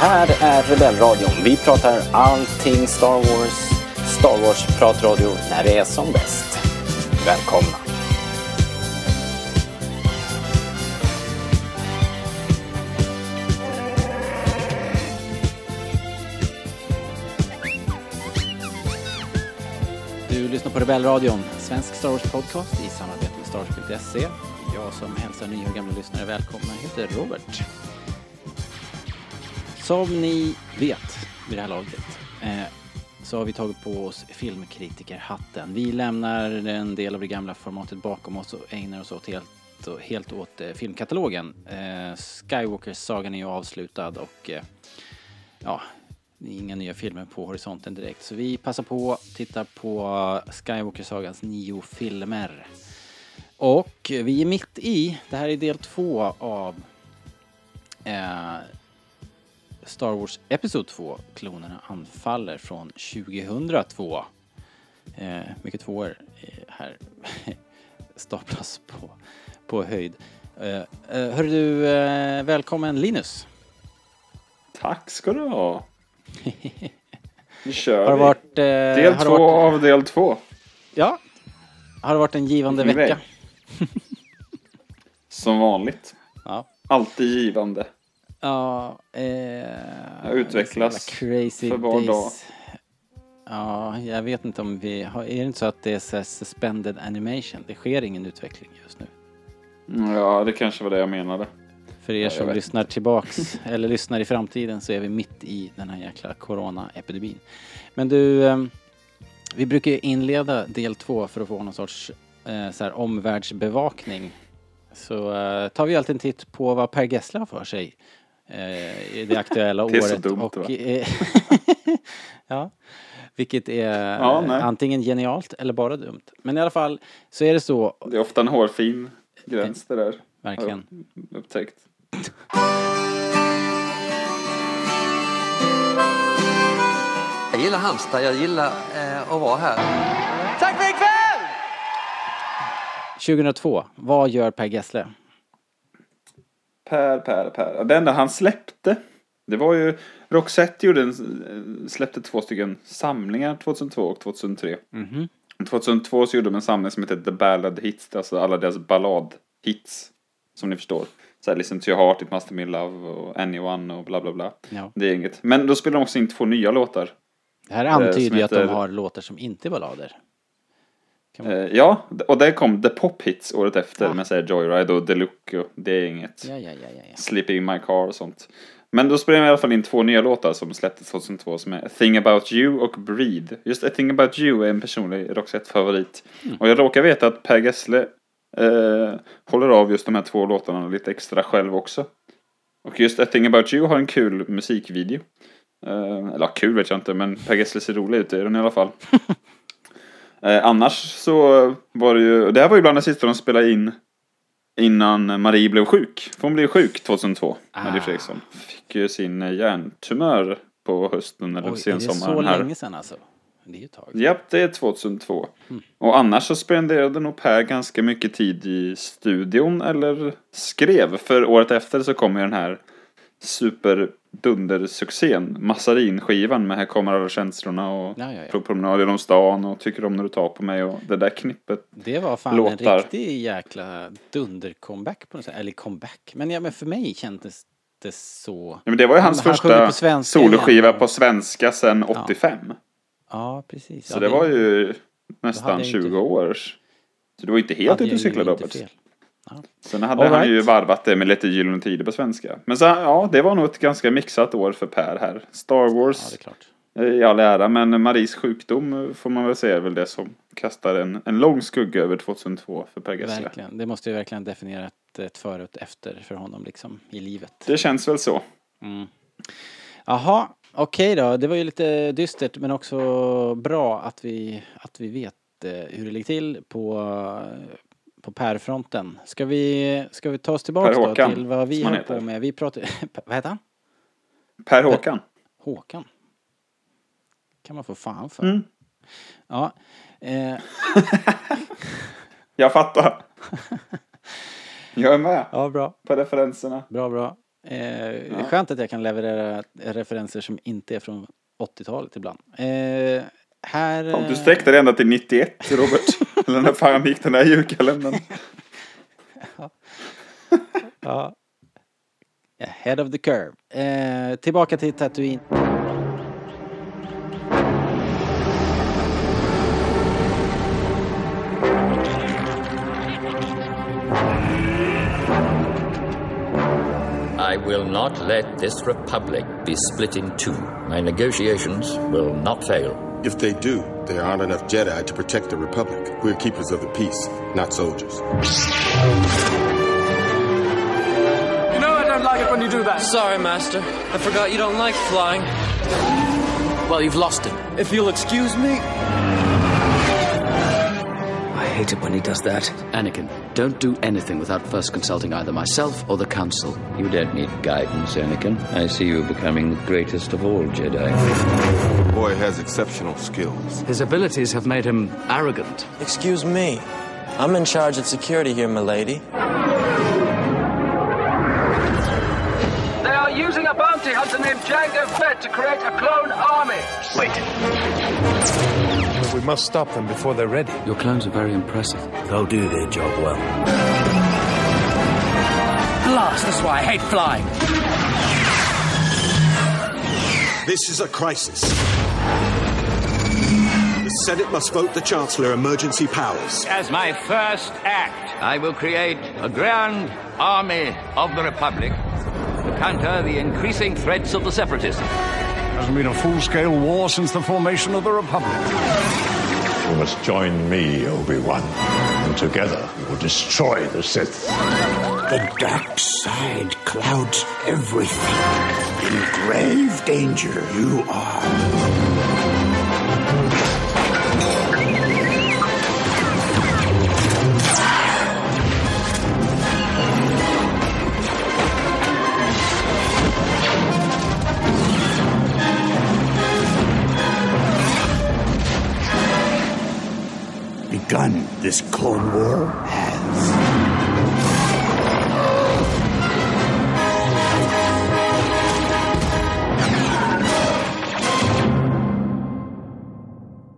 här är Rebellradion. Vi pratar allting Star Wars. Star Wars-pratradio när det är som bäst. Välkomna! Du lyssnar på Rebellradion, svensk Star Wars-podcast i samarbete med Stars.se. Jag som hälsar nya och gamla lyssnare välkomna heter Robert. Som ni vet vid det här laget eh, så har vi tagit på oss filmkritikerhatten. Vi lämnar en del av det gamla formatet bakom oss och ägnar oss åt helt, helt åt eh, filmkatalogen. Eh, Skywalker-sagan är ju avslutad och eh, ja, det är inga nya filmer på horisonten direkt. Så vi passar på att titta på Skywalker-sagans nio filmer. Och vi är mitt i, det här är del två av eh, Star Wars Episod 2, Klonerna anfaller från 2002. Eh, mycket tvåor eh, här staplas på, på höjd. Eh, eh, hör du, eh, välkommen Linus. Tack ska du ha. Nu kör Har det vi. varit... Eh, del har två varit, av del två. Ja. Har det varit en givande vecka? Som vanligt. Ja. Alltid givande. Ja, eh, Jag utvecklas för var days. dag. Ja, jag vet inte om vi har, är det inte så att det är så suspended animation? Det sker ingen utveckling just nu. Mm, Ja, det kanske var det jag menade. För er jag som lyssnar tillbaks eller lyssnar i framtiden så är vi mitt i den här jäkla corona-epidemin. Men du, eh, vi brukar ju inleda del två för att få någon sorts eh, så här omvärldsbevakning. Så eh, tar vi alltid en titt på vad Per Gessle har för sig i det aktuella Det är så året. dumt, och, va? eh, ja, vilket är Ja, eh, antingen genialt eller bara dumt. Men i alla fall så är det så, Det är ofta en hårfin gräns det där. Har verkligen. jag upptäckt. Jag gillar Halmstad, jag gillar eh, att vara här. 2002, vad gör Per Gessle? Per, Per, Per. Det enda han släppte. Det var ju Roxette gjorde en, släppte två stycken samlingar 2002 och 2003. Mhm. 2002 så gjorde de en samling som heter The Ballad Hits, alltså alla deras balladhits. Som ni förstår. Så här, Listen to your heart, It must have been love och Anyone och bla bla bla. Ja. Det är inget. Men då spelar de också in två nya låtar. Det här antyder ju att de har låtar som inte är ballader. Man... Eh, ja, och där kom The Pop Hits året efter Ja. med så här Joyride och Deluxe och det är inget. Ja, ja, ja, ja. Sleeping in my car och sånt. Men då spelade de i alla fall in två nya låtar som släpptes 2002 som är A thing about you och Breed. Just A thing about you är en personlig Roxette-favorit. Mm. Och jag råkar veta att Per Gessle eh, håller av just de här två låtarna lite extra själv också. Och just A thing about you har en kul musikvideo. Eh, eller kul vet jag inte, men Per Gessle ser rolig ut i den i alla fall. eh, annars så var det ju, det här var ju bland det sista de spelade in innan Marie blev sjuk. För hon blev sjuk 2002, Marie Ah. Fredriksson. Fick ju sin hjärntumör på hösten eller Oj, är det så sensommaren här. länge sedan alltså? Det är ju tag. Japp, det är 2002. Mm. Och annars så spenderade nog Per ganska mycket tid i studion eller skrev. För året efter så kom ju den här superdundersuccén, Massarinskivan med Här kommer alla känslorna och Ja, ja, ja. På promenad genom stan och Tycker om när du tar på mig och det där knippet. Det var fan Låtar. en riktig jäkla dunder-comeback på något sätt. Eller comeback. Men ja, men för mig kändes det så. Ja, men det var ju Han- hans han första svenska soloskiva på svenska sedan 85. Ja, precis. Så ja, det var ju nästan jag 20 inte- år. Så det var inte helt ute och ju cyklade fel. Ja. Sen hade All han right. ju varvat det med lite Gyllene Tider på svenska. Men så, ja, det var nog ett ganska mixat år för Per här. Star ja, Wars klart. eh, i all ära, men Maries sjukdom eh, får man väl säga är väl det som kastar en, en lång skugga över 2002 för Per Gessle. Verkligen. Det måste ju verkligen definiera ett, ett före och ett efter för honom liksom i livet. Det känns väl så. Mm. Jaha, okej då. Det var ju lite dystert men också bra att vi, att vi vet eh, hur det ligger till på, på Per-fronten. Ska vi, ska vi ta oss tillbaka då till vad vi höll på med? Vi pratar, vad heter han? Per Håkan. Kan man få fan för. Mm. Ja. Eh, Jag fattar. Jag är med ja, bra. på referenserna. Bra, bra. Eh, Skönt att jag kan leverera referenser som inte är från 80-talet ibland. Eh, här... Ja, du eh, sträckte dig ända till 91 Robert. Eller när fan gick den där julkalendern? Ja. Ahead of the curve. Eh, tillbaka till Tatooine. I will not let this republic be split in two. My negotiations will not fail. If they do, there aren't enough Jedi to protect the Republic. We're keepers of the peace, not soldiers. You know I don't like it when you do that. Sorry, Master. I forgot you don't like flying. Well, you've lost it. If you'll excuse me. I hate it when he does that. Anakin, don't do anything without first consulting either myself or the Council. You don't need guidance, Anakin. I see you becoming the greatest of all Jedi. The boy has exceptional skills. His abilities have made him arrogant. Excuse me. I'm in charge of security here, milady. They are using a bounty hunter named Jango Fett to create a clone army. We must stop them before they're ready. Your clones are very impressive. They'll do their job well. Blast, that's why I hate flying. This is a crisis. The Senate must vote the Chancellor emergency powers. As my first act, I will create a grand army of the Republic to counter the increasing threats of the Separatists. There Hasn't been a full-scale war since the formation of the Republic. You must join me, Obi-Wan, and together we will destroy the Sith. The dark side clouds everything. In grave danger you are. Begun this Clone War has.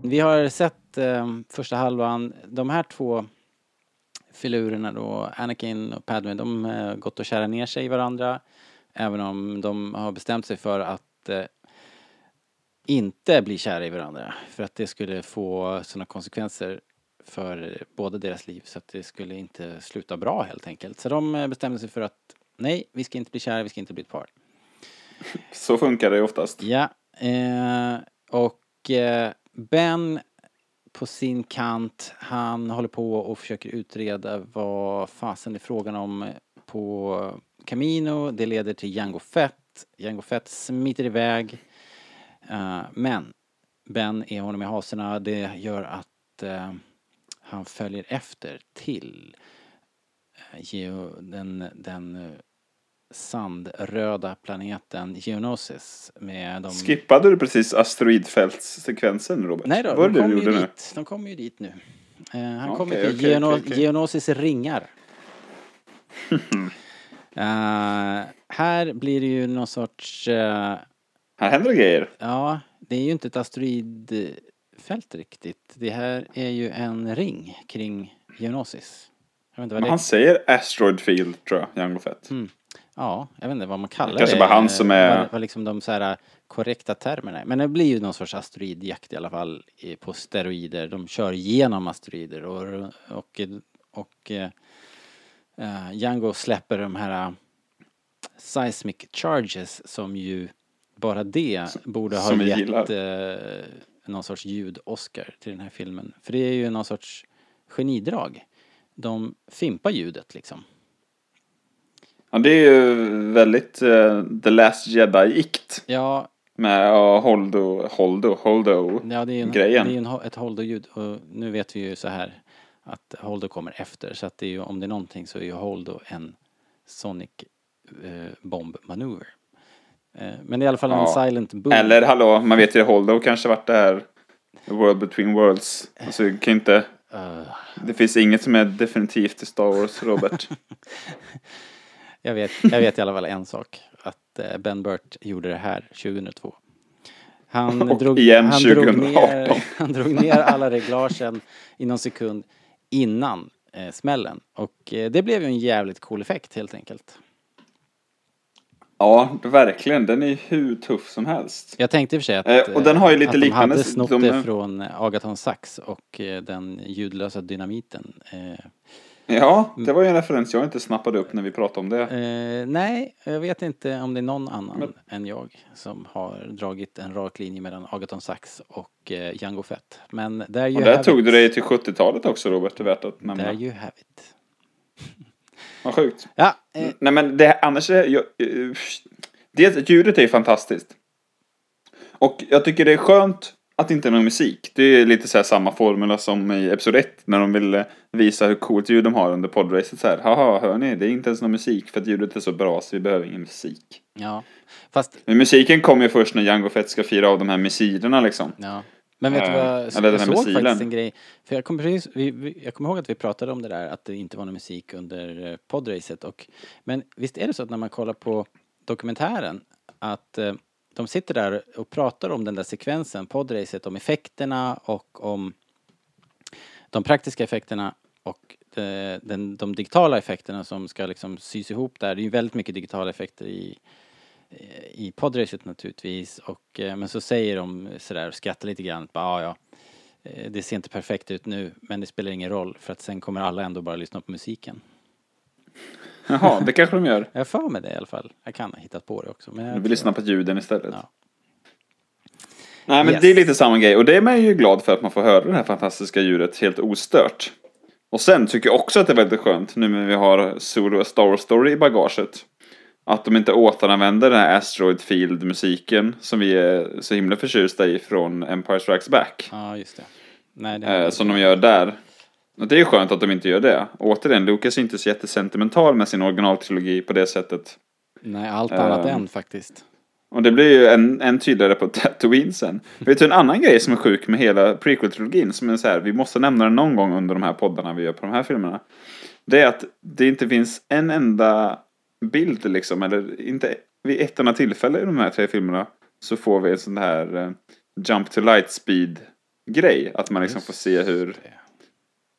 Vi har sett eh, första halvan. De här två filurerna då, Anakin och Padme, de har gått och kära ner sig i varandra. Även om de har bestämt sig för att eh, inte bli kära i varandra. För att det skulle få sådana konsekvenser för båda deras liv så att det skulle inte sluta bra helt enkelt. Så de eh, bestämde sig för att nej, vi ska inte bli kära, vi ska inte bli ett par. Så funkar det oftast. Ja, eh, och eh, Ben på sin kant, han håller på och försöker utreda vad fasen är frågan om på Camino. Det leder till Jango Fett. Jango Fett smiter iväg. Eh, men Ben är honom i haserna. Det gör att eh, han följer efter till eh, den, den eh, sandröda planeten Geonosis med de... Skippade du precis asteroidfältssekvensen Robert? Nej då, Vad de kommer ju dit. De kommer ju dit nu. Eh, han Okej, kommer till okej, Geono- okej. Geonosis ringar. Eh, här blir det ju någon sorts... eh, Här händer det grejer. ja, det är ju inte ett asteroidfält riktigt. Det här är ju en ring kring Geonosis. Jag Men det han säger asteroid field tror jag, Jango Fett. Mm. Ja, jag vet inte vad man kallar Kanske det. bara han som är- Vad, vad liksom de så här korrekta termerna är. Men det blir ju någon sorts asteroidjakt i alla fall på steroider. De kör igenom asteroider och, och, och eh, eh, Django släpper de här eh, seismic charges som ju bara det borde ha som vi gett eh, någon sorts ljud-Oscar till den här filmen. För det är ju någon sorts genidrag. De fimpar ljudet liksom. Ja, det är ju väldigt eh, The Last Jedi-ikt. Ja, Med ja, Holdo, Holdo, Holdo Ja, det är ju en, grejen. det är en, ett Holdo-ljud och nu vet vi ju så här att Holdo kommer efter så att det är ju, om det är någonting så är ju Holdo en Sonic eh, Bomb Maneuver. Eh, men det är i alla fall en Ja. silent boom. Eller hallå, man vet ju Holdo kanske varit det här World Between Worlds. Alltså, kan inte... Eh, Det finns inget som är definitivt i Star Wars, Robert. Jag vet, jag vet i alla fall en sak. Att eh, Ben Burt gjorde det här 2002. Han Och drog, igen han, drog 2018. ner, han drog ner alla reglagen i någon sekund innan eh, smällen. Och eh, det blev ju en jävligt cool effekt helt enkelt. Ja, verkligen. Den är hur tuff som helst. Jag tänkte i och för sig att, Eh, och den har ju lite att de liknande- hade snott de- det från Agaton Sax och eh, den ljudlösa dynamiten. Eh, Ja, det var ju en referens jag inte snappade upp när vi pratade om det. Eh, nej, jag vet inte om det är någon annan Men- än jag som har dragit en rak linje mellan Agaton Sax och eh, Django Fett. Men där Och där tog du dig till 70-talet också Robert, det är värt att nämna. There you have it. Vad sjukt. Ja, eh, Nej men det, annars är jag, eh, det, ljudet är fantastiskt. Och jag tycker det är skönt att det inte är någon musik. Det är lite så här samma formula som i Episod 1 när de ville visa hur coolt ljud de har under podracet så här. Haha, hör ni? Det är inte ens någon musik för att ljudet är så bra så vi behöver ingen musik. ja, fast Men musiken kommer ju först när Django Fett ska fira av de här missilerna liksom. Ja. Men vet du Eh, vad, jag såg missilen. faktiskt en grej. För jag kommer, precis, vi, vi, jag kommer ihåg att vi pratade om det där, att det inte var någon musik under eh, podracet. Och, men visst är det så att när man kollar på dokumentären, att eh, de sitter där och pratar om den där sekvensen, podracet, om effekterna och om de praktiska effekterna och eh, den, de digitala effekterna som ska liksom sys ihop där. Det är ju väldigt mycket digitala effekter i, i podracet naturligtvis och eh, men så säger de sådär och skrattar lite grann. Ja, ja, eh, det ser inte perfekt ut nu men det spelar ingen roll för att sen kommer alla ändå bara lyssna på musiken. Jaha, det kanske de gör. Jag för mig det i alla fall. Jag kan ha hittat på det också. Men jag Du vill lyssna på ljuden istället. Ja. Nej men Yes. det är lite samma grej och det är man ju glad för att man får höra det här fantastiska ljudet helt ostört. Och sen tycker jag också att det är väldigt skönt nu när vi har Solo A Star Wars Story i bagaget. Att de inte återanvänder den här Asteroid Field musiken som vi är så himla förtjusta i från Empire Strikes Back. Ja, just det. Nej, det Eh, som de gör där. Och det är skönt att de inte gör det. Återigen, Lucas är inte så jättesentimental med sin originaltrilogi på det sättet. Nej, allt annat Eh, än faktiskt. Och det blir ju en, en tydligare på Tatooine sen. Vet du en annan grej som är sjuk med hela prequel-trilogin som är så här, vi måste nämna den någon gång under de här poddarna vi gör på de här filmerna. Det är att det inte finns en enda bild liksom, eller inte vid ett enda tillfälle i de här tre filmerna så får vi en sån här eh, jump to light speed grej. Att man liksom får se hur...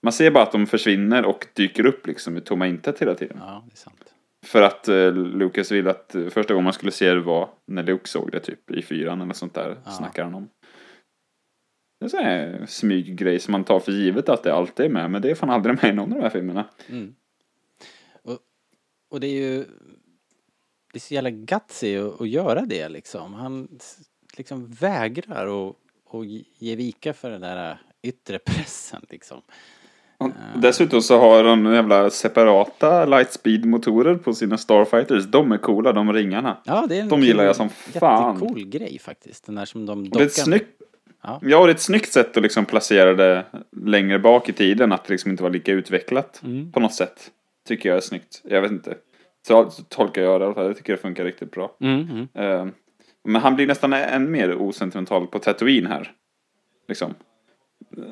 Man ser bara att de försvinner och dyker upp liksom i tomma intet hela tiden. Ja, det är sant. För att eh, Lucas ville att eh, första gången man skulle se det var när Luke såg det typ i fyran eller sånt där. Ja. Snackar han om. Det är en sån här smyggrej som man tar för givet att det alltid är med. Men det är fan aldrig med i någon av de här filmerna. Mm. Och, det är ju det är så jävla gutsy att, att göra det liksom. Han liksom vägrar att, att ge vika för den där yttre pressen liksom. Och Dessutom så har de jävla separata lightspeed-motorer på sina Starfighters. De är coola, de ringarna. Ja, det är en de gillar jag som fan. Jättecool grej faktiskt. Den där som de Och det är ett dockar- snyggt, Ja. ja. det är ett snyggt sätt att liksom placera det längre bak i tiden. Att det liksom inte var lika utvecklat Mm. på något sätt. Tycker jag är snyggt. Jag vet inte. Så, tolkar jag det i alla fall. Jag tycker det funkar riktigt bra. Mm, mm. Eh, men han blir nästan än mer osentimental på Tatooine här. Liksom.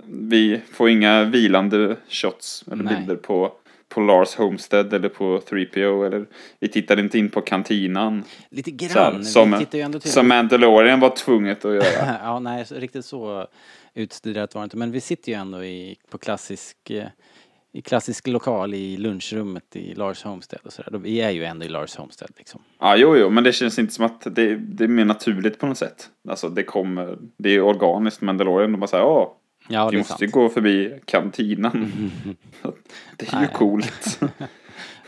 Vi får inga vilande shots eller Nej. bilder på, på Lars Homestead eller på 3PO. Eller, vi tittar inte in på kantinan. Lite här, grann. Vi som, tittar ju ändå till... som Mandalorian var tvunget att göra. ja, nej, riktigt så utstuderat var det inte. Men vi sitter ju ändå i, på klassisk, eh, i klassisk lokal i lunchrummet i Lars Homestead och sådär. Vi är ju ändå i Lars Homestead liksom. Ja, jo, jo, men det känns inte som att det, det är mer naturligt på något sätt. Alltså det kommer, det är organiskt Mandalorian. De bara säger, ja, vi det måste ju sant. gå förbi kantinan. det är ju Nej. coolt.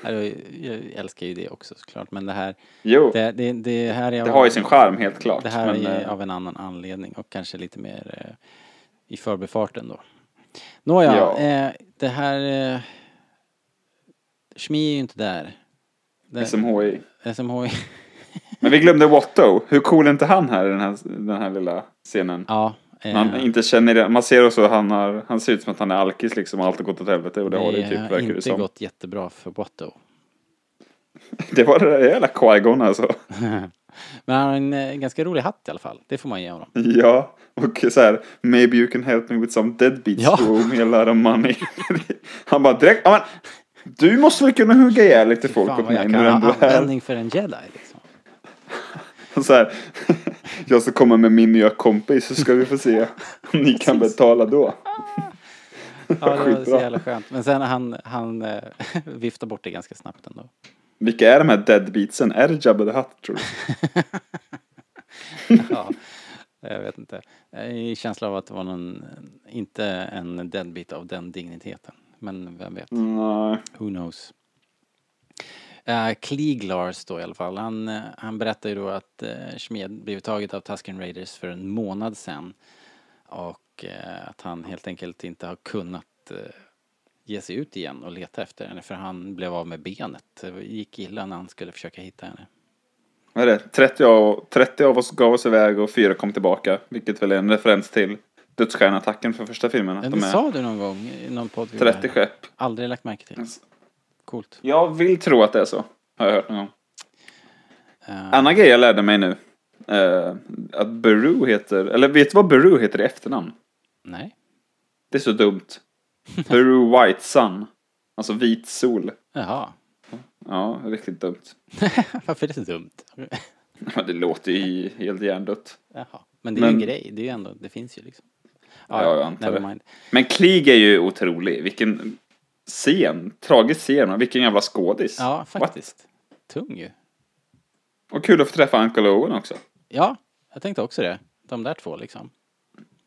Ja, Jag, älskar ju det också såklart. Men det här, Jo. det, det, det här är Det har ju sin charm, helt klart, Det här men, är eh, av en annan anledning och kanske lite mer eh, i förbifarten då. Nåja, Ja. eh, det här... Eh, Shmi är ju inte där. Det- SMHI. SMHI. Men vi glömde Watto. Hur cool är inte han här i den här, den här lilla scenen? Ja. Man eh, inte känner det. Man ser också han har, han ser ut som att han är alkis liksom. Allt har gått åt helvete och det, har det typ har verkar det inte som. gått jättebra för Watto. Det var det där jävla Qui-Gon alltså. Men han har en eh, ganska rolig hatt i alla fall. Det får man ge honom. Ja, och så här, maybe you can help me with some deadbeats Ja. to owe me a lot of money. han bara direkt, ja men, Du måste väl kunna hugga ihjäl lite folk åt mig när du ändå är användning för en jedi liksom. Så här, jag ska komma med min nya kompis så ska vi få se om ni kan betala då. Ja, det var så jävla skönt. Men sen han, han eh, viftar bort det ganska snabbt ändå. Vilka är de här deadbeatsen? Är det Jabba the Hutt tror du? Ja, jag vet inte. Jag har en känsla av att det var någon, inte en deadbeat av den digniteten. Men vem vet? Nej. Who knows? Uh, Kliglars då i alla fall, han, eh, han berättar ju då att uh, Schmed blivit taget av Tusken Raiders för en månad sedan. Och eh, att han helt enkelt inte har kunnat eh, ge sig ut igen och leta efter henne för han blev av med benet. Det gick illa när han skulle försöka hitta henne. Vad är det? 30 av, 30 av oss gav oss iväg och fyra kom tillbaka. Vilket väl är en referens till Dödsstjärneattacken för första filmen. Att de det är sa du någon gång i någon podd? vi 30 var- skepp. Aldrig lagt märke till. Coolt. Jag vill tro att det är så. Har jag hört någon gång. Eh, Annan grej jag lärde mig nu. eh, att Beru heter, eller vet du vad Beru heter i efternamn? Nej. Det är så dumt. Beru White Sun. Alltså vit sol. Jaha. Ja, riktigt dumt. Varför är det så dumt? Men det låter ju helt hjärndött. Jaha. Men det är ju Men- en grej. Det är ju ändå, det finns ju liksom. Ja, jag antar det. mind. Men Klieg är ju otrolig. Vilken scen. Tragisk scen. och Vilken jävla skådis. Ja, What? faktiskt. Tung ju. Och kul att få träffa Uncle Owen också. Ja, jag tänkte också det. De där två liksom.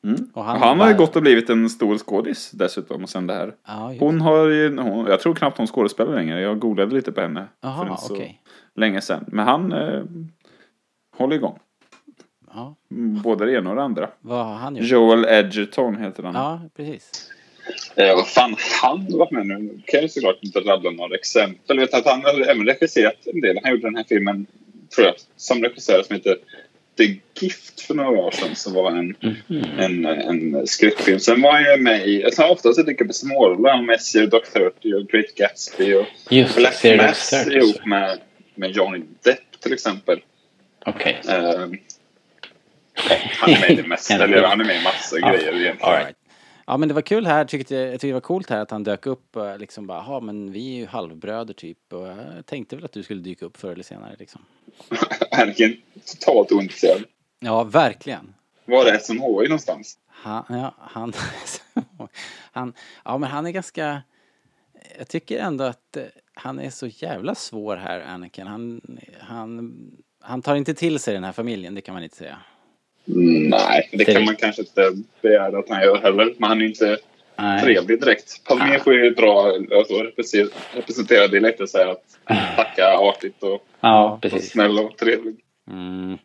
Mm. Och Och han han, har ju bara- gått och blivit en stor skådis dessutom och sen det här. Just Hon har ju, hon, jag tror knappt hon skådespelar längre. Jag googlade lite på henne. Jaha, för inte så okej. Länge sedan. Men han eh, håller igång. Ja. Mm, Både det ena och det andra. Vad har han gjort? Joel Edgerton heter han. Ja, precis. Eh, vad fan han varit med nu? Nu kan jag såklart inte rabbla några exempel. Jag vet att han har även regisserat en del. Han gjorde den här filmen, tror jag, som regissör som heter Gift för några år sedan. Som var en, en, en skräckfilm. Sen var ju med i, alltså oftast dyker småroller. Han var med Zero Dark Thirty och Great Gatsby och Just det, Black Zero Mass ihop så. med, med Johnny Depp till exempel. Okej. Eh, han är med i det mesta, eller han är med i massa grejer egentligen. all right. Ja men det var kul här, tyckte, jag tyckte det var coolt här att han dök upp och liksom bara, ja men vi är ju halvbröder typ och jag tänkte väl att du skulle dyka upp förr eller senare liksom. Anakin, totalt ointresserad. Ja, verkligen. Var är SMHI någonstans? Han, ja, han, han, ja men han är ganska, jag tycker ändå att eh, han är så jävla svår här, Anakin. Han, han, han tar inte till sig den här familjen, det kan man inte säga. Mm, nej, det kan man kanske inte begära att han gör heller. Men han är inte Nej. trevlig direkt. Palme får ju dra, alltså, representera- representera det lätt att säga att tacka artigt och, Ja, och snäll och trevlig. Mm,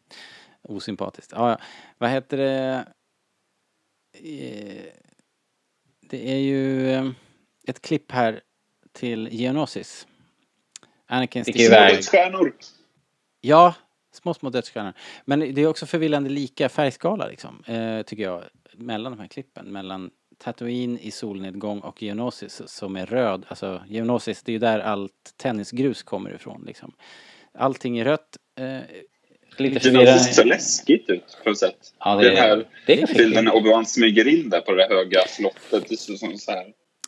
osympatiskt. Ja, ja. Vad heter det? Eh, Det är ju eh, ett klipp här till Geonosis. Anakin Sticker iväg. Ja, små, små dödsstjärnor. Men det är också förvillande lika färgskala liksom, eh, tycker jag, mellan de här klippen. Mellan Tatooine i solnedgång och Geonosis som är röd. Alltså Geonosis, det är ju där allt tennisgrus kommer ifrån liksom. Allting är rött. Eh, Lite Det ser läskigt ut på något sätt. Ja, det Den här det är bilden när. Obi-Wan smyger in där på det höga slottet. Det ser som så här.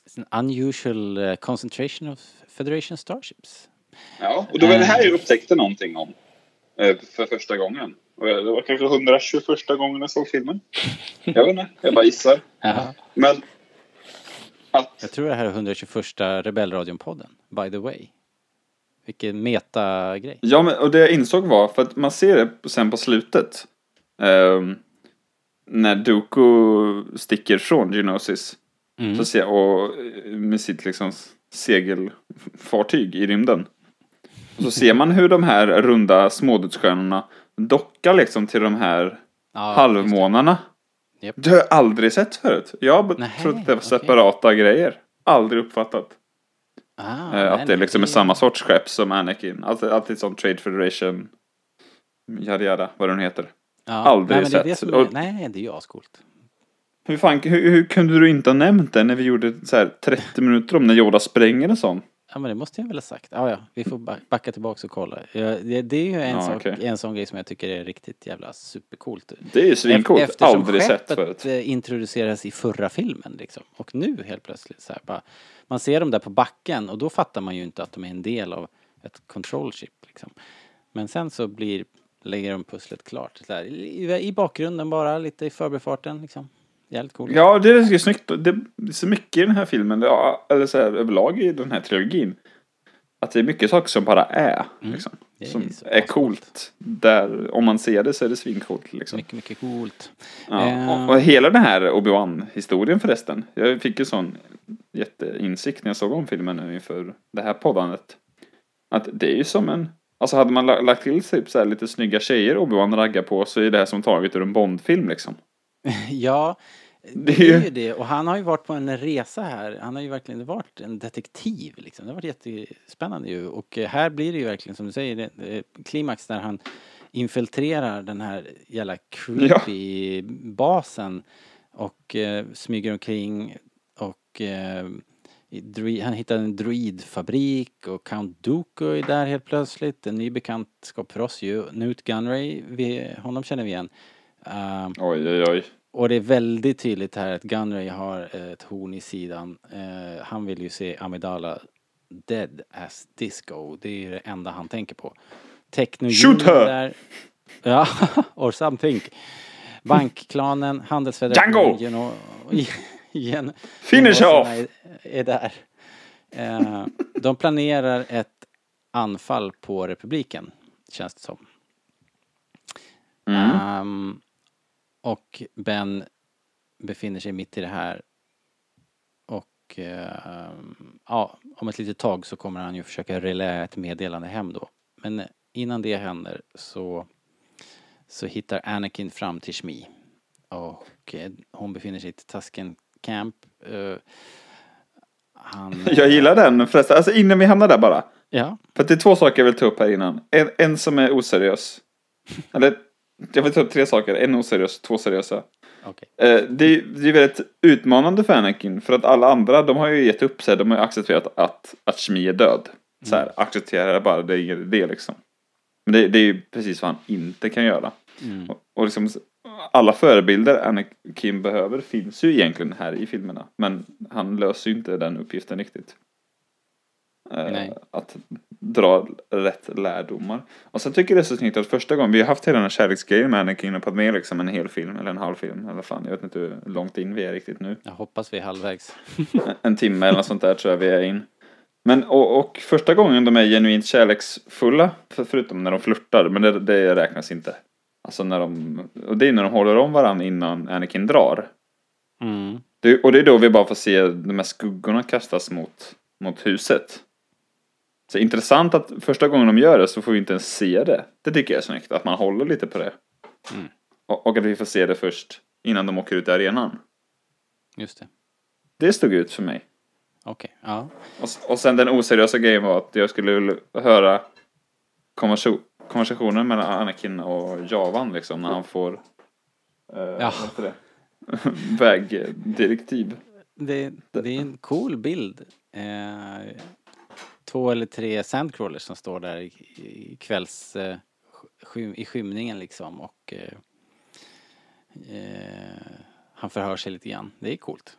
It's an unusual eh, concentration of Federation starships. Ja, och då var det här Eh. jag upptäckte någonting om. Eh, För första gången. Det var kanske 121 gången jag såg filmen. Jag vet inte, jag bara gissar. Jaha. Men att Jag tror det här är 121 Rebellradion-podden, by the way. Vilken meta-grej. Ja, men, och det jag insåg var, för att man ser det sen på slutet. ehm, när Dooku sticker från Geonosis. Mm. Så ser, och eh, med sitt liksom segelfartyg i rymden. Och så ser man hur de här runda smådödsstjärnorna dockar liksom till de här Ja, halvmånarna. Japp. Det har jag aldrig sett förut. Jag Nej, trott att det var separata grejer. Aldrig uppfattat. Ah, Eh, nej, att det nej, liksom är samma sorts skepp som Anakin. Alltid, alltid som Trade Federation. Yada yada, vad den heter. Ja, Aldrig nej, men det det sett. Och- nej, det är ju ascoolt. Hur, fan, hur, hur kunde du inte ha nämnt det när vi gjorde så här 30 minuter om när Yoda spränger en sån? Ja men det måste jag väl ha sagt. Ja ja, vi får ba- backa tillbaks och kolla. Ja, det, det är ju en, Ja, sak, okej. en sån grej som jag tycker är riktigt jävla supercoolt. Det är ju svincoolt. Ef- Eftersom Aldrig sett förut. eh, introduceras i förra filmen liksom. Och nu helt plötsligt så här bara. Man ser dem där på backen och då fattar man ju inte att de är en del av ett control chip liksom. Men sen så blir, lägger de pusslet klart. Så här, i, I bakgrunden bara, lite i förbifarten liksom. Jävligt coolt. Ja, det är snyggt. Det är så mycket i den här filmen, ja, eller så här, överlag i den här trilogin. Att det är mycket saker som bara är. Liksom, Mm. Det är som är coolt. Där, om man ser det så är det svincoolt. Liksom. Mycket, mycket coolt. Ja, Eh, och, och hela den här Obi-Wan-historien förresten. Jag fick ju sån jätteinsikt när jag såg om filmen nu inför det här poddandet. Att det är ju som en... Alltså hade man la- lagt till typ så lite snygga tjejer Obi-Wan raggar på så är det här som taget ur en Bond-film liksom. Ja, Det är ju- det. Och han har ju varit på en resa här. Han har ju verkligen varit en detektiv liksom. Det har varit jättespännande ju. Och eh, här blir det ju verkligen som du säger, klimax där han infiltrerar den här jävla creepy basen och eh, smyger omkring och eh, han hittar en droidfabrik och Count Dooku är där helt plötsligt. En ny bekantskap för oss ju. Newt Gunray, vi, honom känner vi igen. Eh, Oj, oj, oj. Och det är väldigt tydligt här att Gunray har ett horn i sidan. Eh, han vill ju se Amidala dead as disco. Det är ju det enda han tänker på. Techno Shoot her! där. Ja, or something. Bankklanen, Django! handelsfederationen, geno, gen, Finish off! Är, är där. Eh, de planerar ett anfall på republiken, känns det som. Mm. Ehm, och Ben befinner sig mitt i det här. Och ehm, ja, om ett litet tag så kommer han ju försöka reläa ett meddelande hem då. Men innan det händer så, så hittar Anakin fram till Shmi. Och eh, hon befinner sig i Tusken Camp. Eh, han... Jag gillar den förresten. Alltså innan vi hamnar där bara. Ja. För det är två saker jag vill ta upp här innan. En, en som är oseriös. Eller, jag vill ta upp tre saker. En oseriös, två seriösa. Okej. Eh, det, är- det är väldigt utmanande för Anakin. För att alla andra, de har ju gett upp sig. De har ju accepterat att, att Shmi är död. Så här, accepterar bara, det är ingen idé liksom. Men det, det är ju precis vad han inte kan göra. Mm. Och, och liksom, alla förebilder Anakin behöver finns ju egentligen här i filmerna. Men han löser ju inte den uppgiften riktigt. Eh, Nej. Att dra rätt lärdomar. Och sen tycker jag det är så snyggt att första gången, vi har haft hela den här kärleksgrejen med Anakin och Padmé liksom en hel film, eller en halv film, eller fan, jag vet inte hur långt in vi är riktigt nu. Jag hoppas vi är halvvägs. en timme eller något sånt där tror jag vi är in. Men och, och första gången de är genuint kärleksfulla, för, förutom när de flörtar, men det, det räknas inte. Alltså när de, och det är när de håller om varandra innan Anakin drar. Mm. Det, och det är då vi bara får se de här skuggorna kastas mot, mot huset. Så intressant att första gången de gör det så får vi inte ens se det. Det tycker jag är snyggt, att man håller lite på det. Mm. Och, och att vi får se det först innan de åker ut i arenan. Just det. Det stod ut för mig. Okej, ja. Och, och sen den oseriösa grejen var att jag skulle höra konversation, konversationen mellan Anakin och Javan liksom när han får eh, Ja. vägdirektiv. Det, det är en cool bild. Eh, två eller tre sandcrawlers som står där i, kvälls... Eh, I skymningen liksom och... Eh, eh, han förhör sig lite grann. Det är coolt.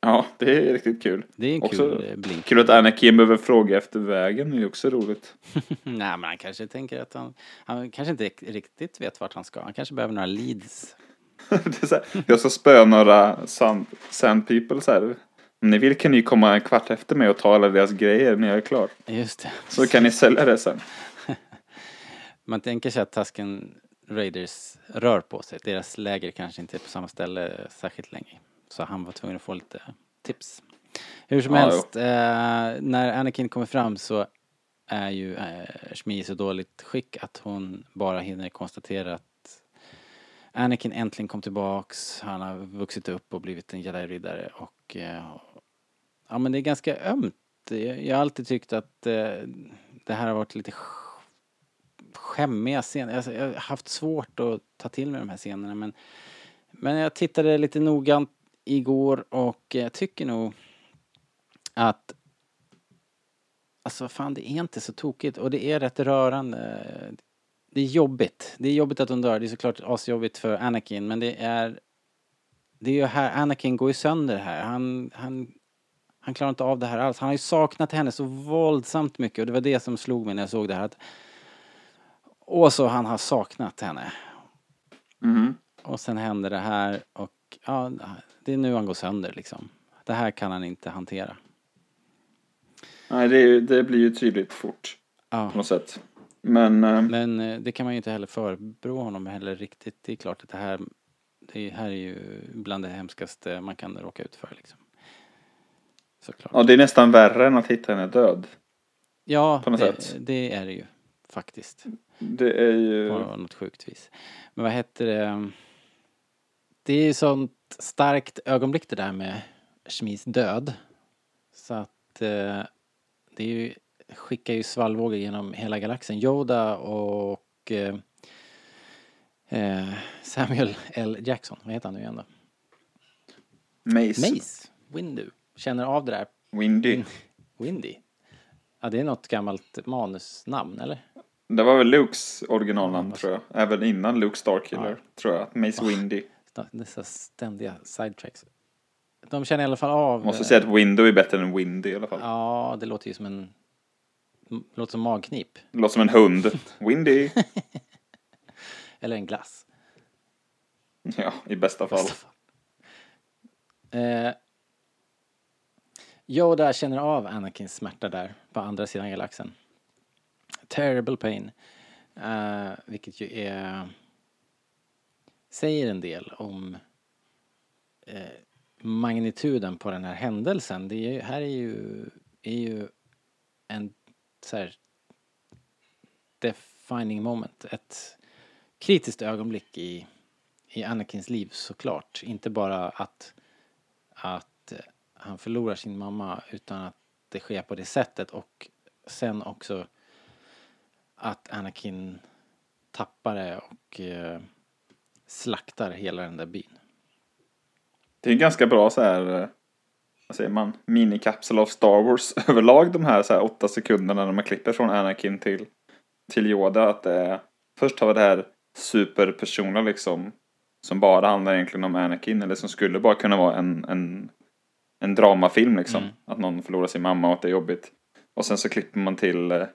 Ja, det är riktigt kul. Det är en också, kul blink. Kul att Anakin behöver fråga efter vägen, det är också roligt. Nej men han kanske tänker att han... Han kanske inte riktigt vet vart han ska. Han kanske behöver några leads. här, jag ska spöa några sand, sand people så här. Om ni vill kan ni komma en kvart efter mig och ta alla deras grejer när jag är klar. Just det. Så kan ni sälja det sen. Man tänker sig att Tusken Raiders rör på sig. Deras läger kanske inte är på samma ställe särskilt länge. Så han var tvungen att få lite tips. Hur som Ja, helst, eh, när Anakin kommer fram så är ju eh, Shmi i så dåligt skick att hon bara hinner konstatera att Anakin äntligen kom tillbaks. Han har vuxit upp och blivit en jedi-riddare och eh, ja men det är ganska ömt. Jag jag har alltid tyckt att eh, det här har varit lite sk- skämmiga scener. Alltså, jag har haft svårt att ta till mig de här scenerna men men jag tittade lite noggrant igår och jag tycker nog att alltså fan det är inte så tokigt och det är rätt rörande. Det är jobbigt. Det är jobbigt att hon dör. Det är såklart asjobbigt för Anakin men det är det är ju här, Anakin går ju sönder här. Han, han, han klarar inte av det här alls. Han har ju saknat henne så våldsamt mycket och det var det som slog mig när jag såg det här. Att, och så han har saknat henne. Mhm. Och sen händer det här och ja, det är nu han går sönder liksom. Det här kan han inte hantera. Nej, det, det blir ju tydligt fort. Ja. På något sätt. Men, eh, Men eh, det kan man ju inte heller förebrå honom heller riktigt. Det är klart att det här, det här är ju bland det hemskaste man kan råka ut för liksom. Såklart. ja, det är nästan värre än att hitta henne död. Ja, på något det, sätt. det är det ju faktiskt. Det är ju... På något sjukt vis. Men vad heter det? Det är ju sånt starkt ögonblick det där med Schmis död. Så att eh, det är ju, skickar ju svallvågor genom hela galaxen. Yoda och eh, eh, Samuel L. Jackson, vad heter han nu igen då? Mace. Mace Windu. Känner av det där. Windy. Windy. Ja, det är något gammalt manusnamn, eller? Det var väl Lukes originalnamn tror jag. Även innan Luke Starkiller tror jag. Mace Windy. Dessa ständiga sidetracks. De känner i alla fall av... Måste eh, säga att Window är bättre än Windy i alla fall. Ja, det låter ju som en... Låter som magknip. Det låter som en hund. Windy. Eller en glass. Ja, i bästa fall. Eh, Yoda känner av Anakins smärta där på andra sidan galaxen. Terrible pain. Uh, vilket ju är... Säger en del om uh, magnituden på den här händelsen. Det är, här är ju, är ju en så här defining moment. Ett kritiskt ögonblick i, i Anakins liv såklart. Inte bara att, att han förlorar sin mamma utan att det sker på det sättet och sen också att Anakin tappar det och eh, slaktar hela den där byn. Det är en ganska bra så här, eh, vad säger man, minikapsel av Star Wars överlag de här, så här åtta sekunderna när man klipper från Anakin till, till Yoda. Att det är, först har vi det här superpersonliga liksom, som bara handlar egentligen om Anakin, eller som skulle bara kunna vara en, en, en dramafilm liksom. Mm. Att någon förlorar sin mamma och att det är jobbigt. Och sen så klipper man till, eh,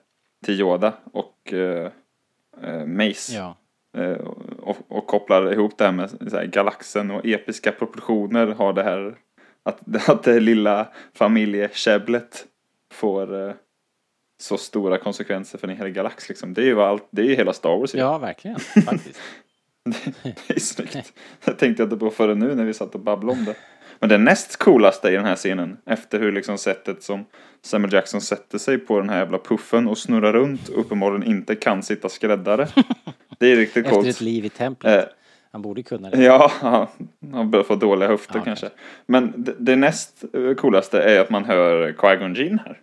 till Yoda och eh, eh, Mace. Ja. Eh, och, och kopplar ihop det här med här, galaxen och episka proportioner har det här att, att det lilla familjekäbblet får eh, så stora konsekvenser för en hel galax liksom. Det är ju allt, det är ju hela Star Wars ju. Ja, verkligen. Faktiskt. Det är snyggt. Jag tänkte inte på förrän nu när vi satt och babblade om det. Men det näst coolaste i den här scenen, efter hur liksom sättet som Samuel Jackson sätter sig på den här jävla puffen och snurrar runt och uppenbarligen inte kan sitta skräddare. Det är riktigt Efter coolt. ett liv i templet. Eh, Han borde kunna det. Ja, han börjar få dåliga höfter Ja, kanske. Men det, det näst eh, coolaste är att man hör Qui-Gon Jinn här.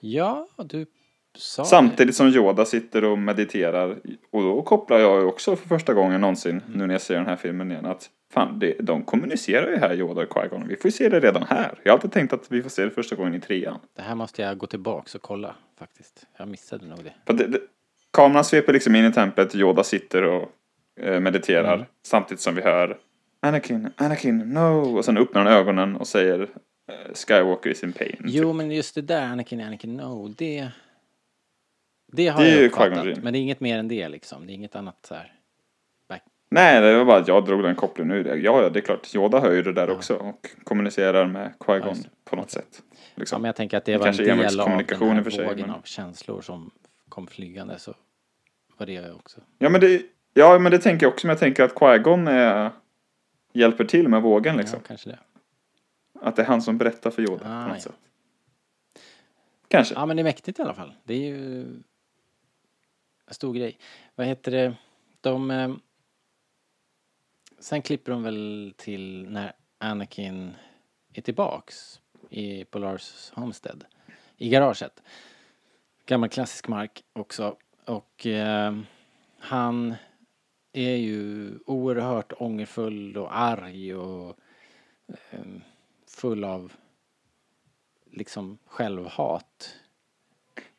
Ja, du det. Samtidigt som Yoda sitter och mediterar. Och då kopplar jag ju också för första gången någonsin, Mm. nu när jag ser den här filmen igen, att fan, det, de kommunicerar ju här, Yoda och Qui-Gon. Vi får ju se det redan här. Jag har alltid tänkt att vi får se det första gången i trean. Det här måste jag gå tillbaks och kolla faktiskt. Jag missade nog det. Det, det, kameran sveper liksom in i templet, Yoda sitter och eh, mediterar. Mm. Samtidigt som vi hör Anakin, Anakin, no! Och sen öppnar han ögonen och säger eh, Skywalker is in pain. Jo, men just det där, Anakin, Anakin, no, det... Det har Det jag uppfattat. Men det är inget mer än det liksom. Det är inget annat så här. Back. Nej, det var bara att jag drog den kopplingen ur det. Ja, ja, det är klart. Yoda hör ju det där också och kommunicerar med Qui-Gon på något sätt. Ja, Liksom. men jag tänker att det Det var en del av den här sig, vågen men- av känslor som kom flygande. Så var det också. Ja, men det, ja, men det tänker jag också. Men jag tänker att Qui-Gon är, hjälper till med vågen liksom. Ja, kanske det. Att det är han som berättar för Yoda Ah, på något ja. sätt. Kanske. Ja, men det är mäktigt i alla fall. Det är ju stor grej. Vad heter det? De... Eh, sen klipper de väl till när Anakin är tillbaks i Polars Homestead. I garaget. Gammal klassisk mark också. Och eh, han är ju oerhört ångerfull och arg och eh, full av liksom självhat.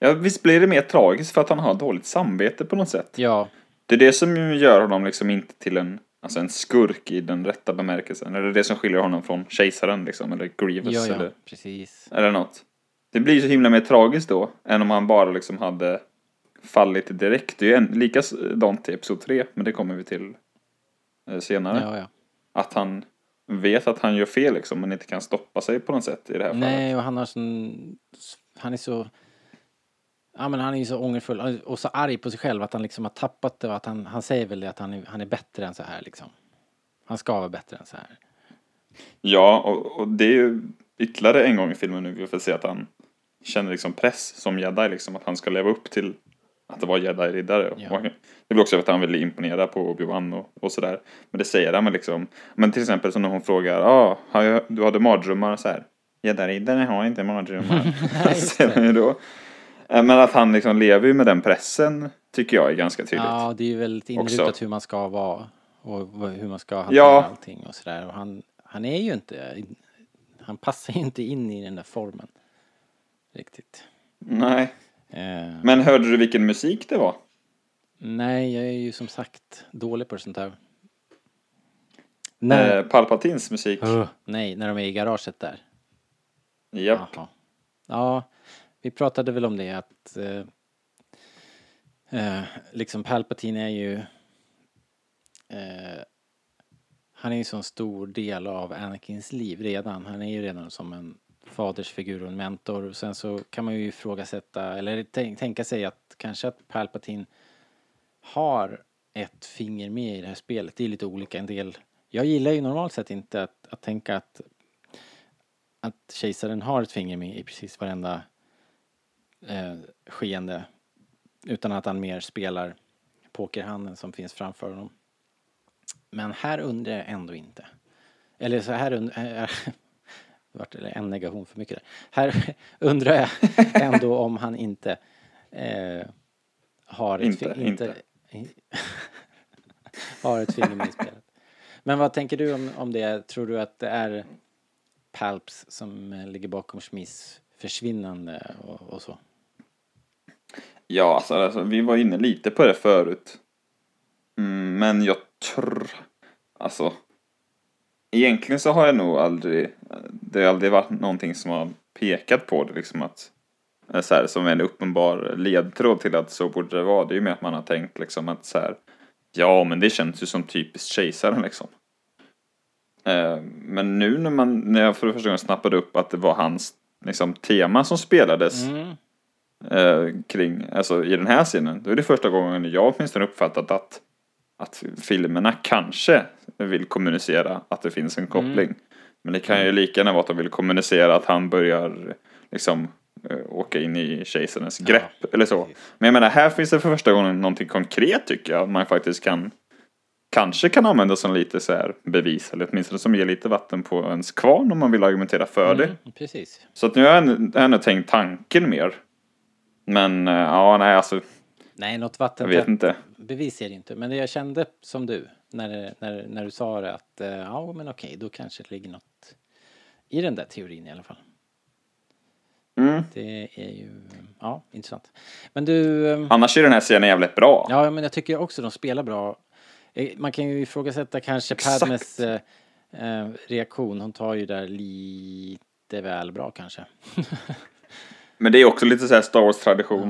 Ja, visst blir det mer tragiskt för att han har dåligt samvete på något sätt. Ja. Det är det som gör honom liksom inte till en, alltså en skurk i den rätta bemärkelsen. Eller det som skiljer honom från kejsaren liksom, eller Grievous Ja, ja, eller, precis. eller något. Det blir ju så himla mer tragiskt då, än om han bara liksom hade fallit direkt. Det är ju en, likadant i Episod 3, men det kommer vi till eh, senare. Ja, ja. Att han vet att han gör fel liksom, men inte kan stoppa sig på något sätt i det här fallet. Nej, och han har sån... Han är så... Ja, men han är ju så ångerfull och så arg på sig själv att han liksom har tappat det och att han, han säger väl det att han är, han är bättre än så här liksom. Han ska vara bättre än så här. Ja, och, och det är ju ytterligare en gång i filmen nu vi får se att han känner liksom press som jedi liksom, att han ska leva upp till att det var jedi-riddare. Ja. Det blir också för att han vill imponera på Obi-Wan och, och sådär. Men det säger han väl liksom. Men till exempel som när hon frågar, ja, ah, du hade mardrömmar och så här. Jedi-riddare har inte mardrömmar. han ju då. Eh, Men att han liksom lever ju med den pressen tycker jag är ganska tydligt. Ja, det är ju väldigt inrutat hur man ska vara och hur man ska hantera Ja. allting och sådär. Och han, han är ju inte... Han passar ju inte in i den där formen. Riktigt. Nej. Eh, Men hörde du vilken musik det var? Nej, jag är ju som sagt dålig på sånt där. När, Eh, Palpatins musik. Ugh, nej, när de är i garaget där. Japp. Jaha. Ja, vi pratade väl om det att eh, eh, liksom Palpatine är ju eh, han är ju så sån stor del av Anakins liv redan. Han är ju redan som en fadersfigur och en mentor. Och sen så kan man ju ifrågasätta, eller tänka sig att kanske att Palpatine har ett finger med i det här spelet. Det är lite olika. En del, jag gillar ju normalt sett inte att, att tänka att att kejsaren har ett finger med i precis varenda eh, skeende utan att han mer spelar pokerhanden som finns framför honom. Men här undrar jag ändå inte. Eller så här undrar äh, vart det en negation för mycket där. Här undrar jag ändå om han inte eh, har ett Inte, inte, har ett finger med i spelet. Men vad tänker du om, om det? Tror du att det är Palps som eh, ligger bakom Schmis försvinnande och, och så? Ja, alltså, alltså, vi var inne lite på det förut. Mm, men jag tror... Alltså... Egentligen så har jag nog aldrig... Det har aldrig varit någonting som har pekat på det liksom att... Eh, så här, som en uppenbar ledtråd till att så borde det vara. Det är ju mer att man har tänkt liksom att så här... Ja, men det känns ju som typiskt kejsaren liksom. Eh, men nu när, man, när jag för första gången snappade upp att det var hans liksom, tema som spelades Mm eh, kring, alltså i den här scenen, då är det första gången jag åtminstone uppfattat att, att filmerna kanske vill kommunicera att det finns en koppling. Men det kan ju lika gärna vara att de vill kommunicera att han börjar liksom eh, åka in i kejsarens grepp eller så. Men jag menar, här finns det för första gången någonting konkret tycker jag. Man faktiskt kan kanske kan använda som lite så här bevis eller åtminstone som ger lite vatten på ens kvarn om man vill argumentera för det. Mm, precis. Så att nu har jag ändå tänkt tanken mer. Men eh, ja, nej alltså. Nej, något vatten Jag vet inte. bevis är det inte. Men det jag kände som du när, när, när du sa det att eh, ja men okej, då kanske det ligger något i den där teorin i alla fall. Mm. Det är ju, ja, intressant. Men du... eh, Annars är den här scenen jävligt bra. Ja, men jag tycker också de spelar bra. Eh, Man kan ju ifrågasätta kanske Exakt. Padmes eh, reaktion. Hon tar ju där lite väl bra kanske. Men det är också lite så här Star Wars-tradition.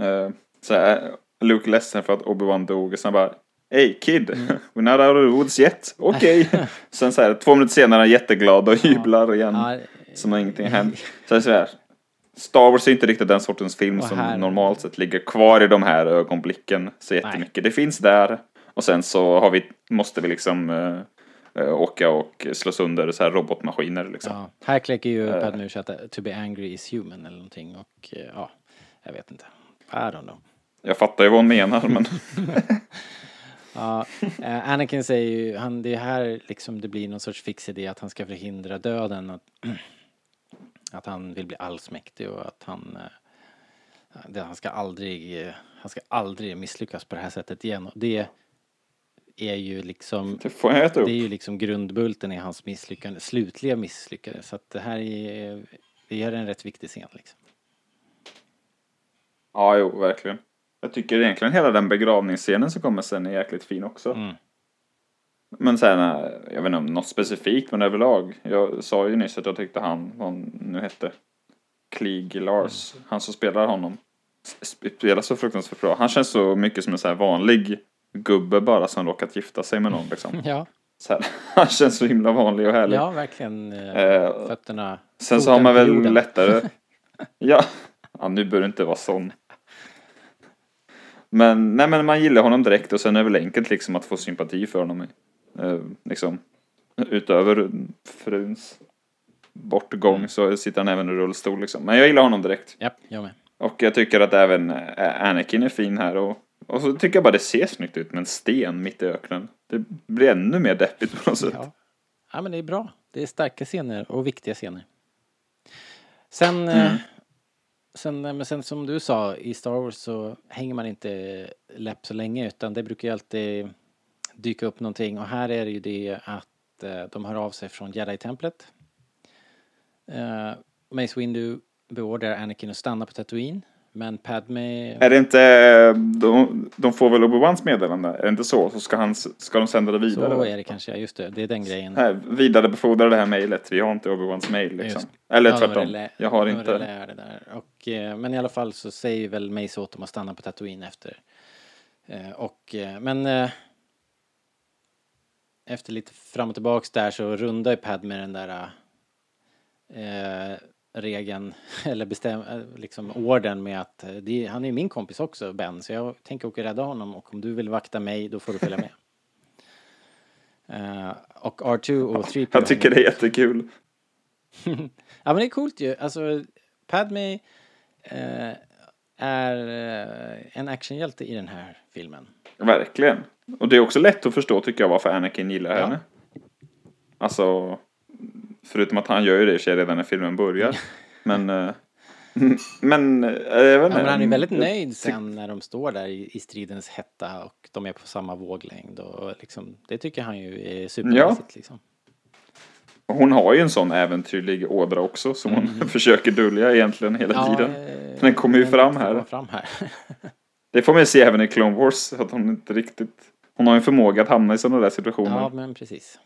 Eh, så här, Luke är ledsen för att Obi-Wan dog och sen bara Hey kid, we're not out of the woods yet. Okej. sen så här, två minuter senare är han jätteglad och jublar igen. Ja, Som om ingenting hänt. Så så här. Star Wars är inte riktigt den sortens film Och som här- normalt sett ligger kvar i de här ögonblicken så jättemycket. Det finns där. Och sen så har vi, måste vi liksom eh, åka och slå sönder så här robotmaskiner liksom. Ja, här kläcker ju Eh. Padme att to be angry is human eller någonting och eh, ja, jag vet inte. I don't know. Jag fattar ju vad hon menar men Ja, eh, Anakin säger ju, han, det är här liksom det blir någon sorts fix idé att han ska förhindra döden. Att, att han vill bli allsmäktig och att han, eh, det, han ska aldrig, eh, han ska aldrig misslyckas på det här sättet igen. Och det är ju liksom, det får jag äta upp. det är ju liksom grundbulten i hans misslyckande, slutliga misslyckande. Så att det här är, det är en rätt viktig scen liksom. Ja, jo, verkligen. Jag tycker egentligen hela den begravningsscenen som kommer sen är jäkligt fin också. Mm. Men sen, eh, jag vet inte om något specifikt, men överlag. Jag sa ju nyss att jag tyckte han, vad han nu hette, Klieg Lars, han som spelar honom, spelar så fruktansvärt bra. Han känns så mycket som en så här vanlig gubbe bara som råkat gifta sig med någon liksom. Ja, Så här, han känns så himla vanlig och härlig. ja verkligen. Eh, Eh, fötterna. Sen så har man väl jorden. lättare... ja. ja, nu bör det inte vara sån. Men, nej men man gillar honom direkt och sen är det väl enkelt liksom att få sympati för honom. Eh, liksom, utöver fruns bortgång så sitter han även i rullstol liksom. Men jag gillar honom direkt. Ja, jag med. Och jag tycker att även eh, Anakin är fin här och, och så tycker jag bara det ser snyggt ut med en sten mitt i öknen. Det blir ännu mer deppigt på något sätt. Ja. ja, men det är bra. Det är starka scener och viktiga scener. Sen, eh, sen, eh, men sen som du sa, i Star Wars så hänger man inte läpp så länge utan det brukar ju alltid dyka upp någonting och här är det ju det att eh, de hör av sig från Jedi-templet. Eh, Mace Windu beordrar Anakin att stanna på Tatooine men Padme... Är det inte, de, de får väl Obi-Wans meddelande? Är det inte så? Så ska, han, ska de sända det vidare? Så är det kanske, ja, just det, det är den grejen. Här, vidarebefordra det här mejlet. Vi har inte Obi-Wans mejl liksom. Just. Eller Ja, tvärtom. Jag har inte. det där. Och, eh, men i alla fall så säger väl Mace åt dem att stanna på Tatooine efter. Eh, och, eh, men eh, efter lite fram och tillbaks där så rundar ju Padme den där eh, regeln, eller bestäm, eh, liksom orden med att eh, det, han är min kompis också, Ben, så jag tänker åka och rädda honom och om du vill vakta mig då får du följa med. Eh, och R2 och 3PO Jag tycker det är jättekul. ja men det är coolt ju. Alltså Padme eh, är eh, en actionhjälte i den här filmen. Verkligen. Och det är också lätt att förstå tycker jag varför Anakin gillar Ja. henne. Alltså, förutom att han gör ju det i sig redan när filmen börjar. men, eh, men, eh, jag vet Ja, inte. men han är väldigt nöjd sen när de står där i, i stridens hetta och de är på samma våglängd och liksom, det tycker han ju är supermässigt liksom. Och Hon har ju en sån äventyrlig ådra också som hon försöker dölja egentligen hela Mm. Ja, tiden. eh, Den kommer ju fram här. Fram här. Det får man ju se även i Clone Wars, att hon inte riktigt... Hon har en förmåga att hamna i sådana där situationer. Ja, men precis.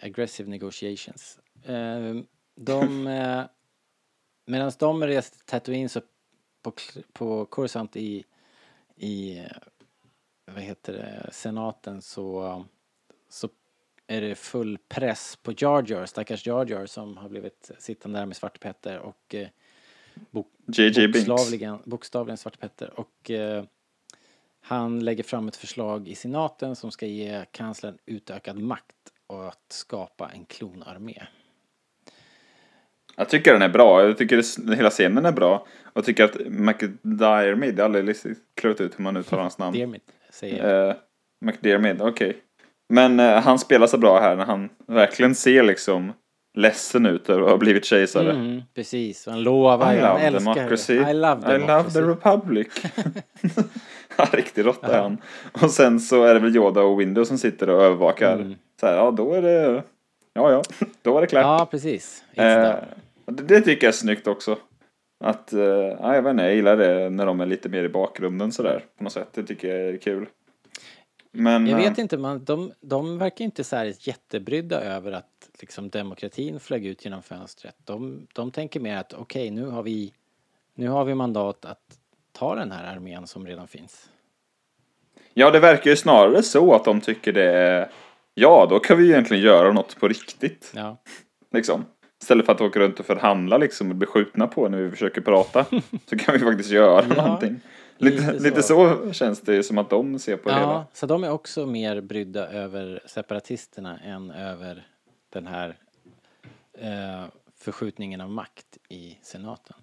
Aggressive negotiations. Eh, de, eh, medan de reste till Tatooine så på, på Coruscant i, i, eh, vad heter det, senaten så, så är det full press på Jar Jar, stackars Jar Jar som har blivit sittande där med Svarte Petter och eh, bok, bokstavligen, bokstavligen Svarte Petter. Och eh, han lägger fram ett förslag i senaten som ska ge kanslern utökad makt att skapa en klonarmé. Jag tycker den är bra. Jag tycker det, hela scenen är bra. Jag tycker att McDiarmid, jag har aldrig klurat ut hur man uttalar hans namn. Dermot säger jag. Eh, McDiarmid, okej. Men eh, han spelar så bra här när han verkligen ser liksom ledsen ut över att ha blivit kejsare. Mm, precis, han lovar I ju, han älskar democracy. I love I love the republic. riktig råtta är han. Och sen så är det väl Yoda och Windows som sitter och övervakar. Mm. Så här, ja då är det, ja ja, då var det klart. Ja, precis. Eh, det, det tycker jag är snyggt också. Att, eh, ja, jag vet inte, jag gillar det när de är lite mer i bakgrunden sådär på något sätt. Det tycker jag är kul. Men, Jag eh, vet inte, man, de, de verkar inte så här jättebrydda över att liksom demokratin flög ut genom fönstret. De, de tänker mer att okej, nu har vi nu har vi mandat att ta den här armén som redan finns. Ja, det verkar ju snarare så att de tycker det är, ja då kan vi egentligen göra något på riktigt. Ja. Liksom. Istället för att åka runt och förhandla liksom och bli skjutna på när vi försöker prata. så kan vi faktiskt göra Ja, någonting. Lite, lite så. så. känns det ju som att de ser på det Ja, hela. så de är också mer brydda över separatisterna än över den här eh, förskjutningen av makt i senaten.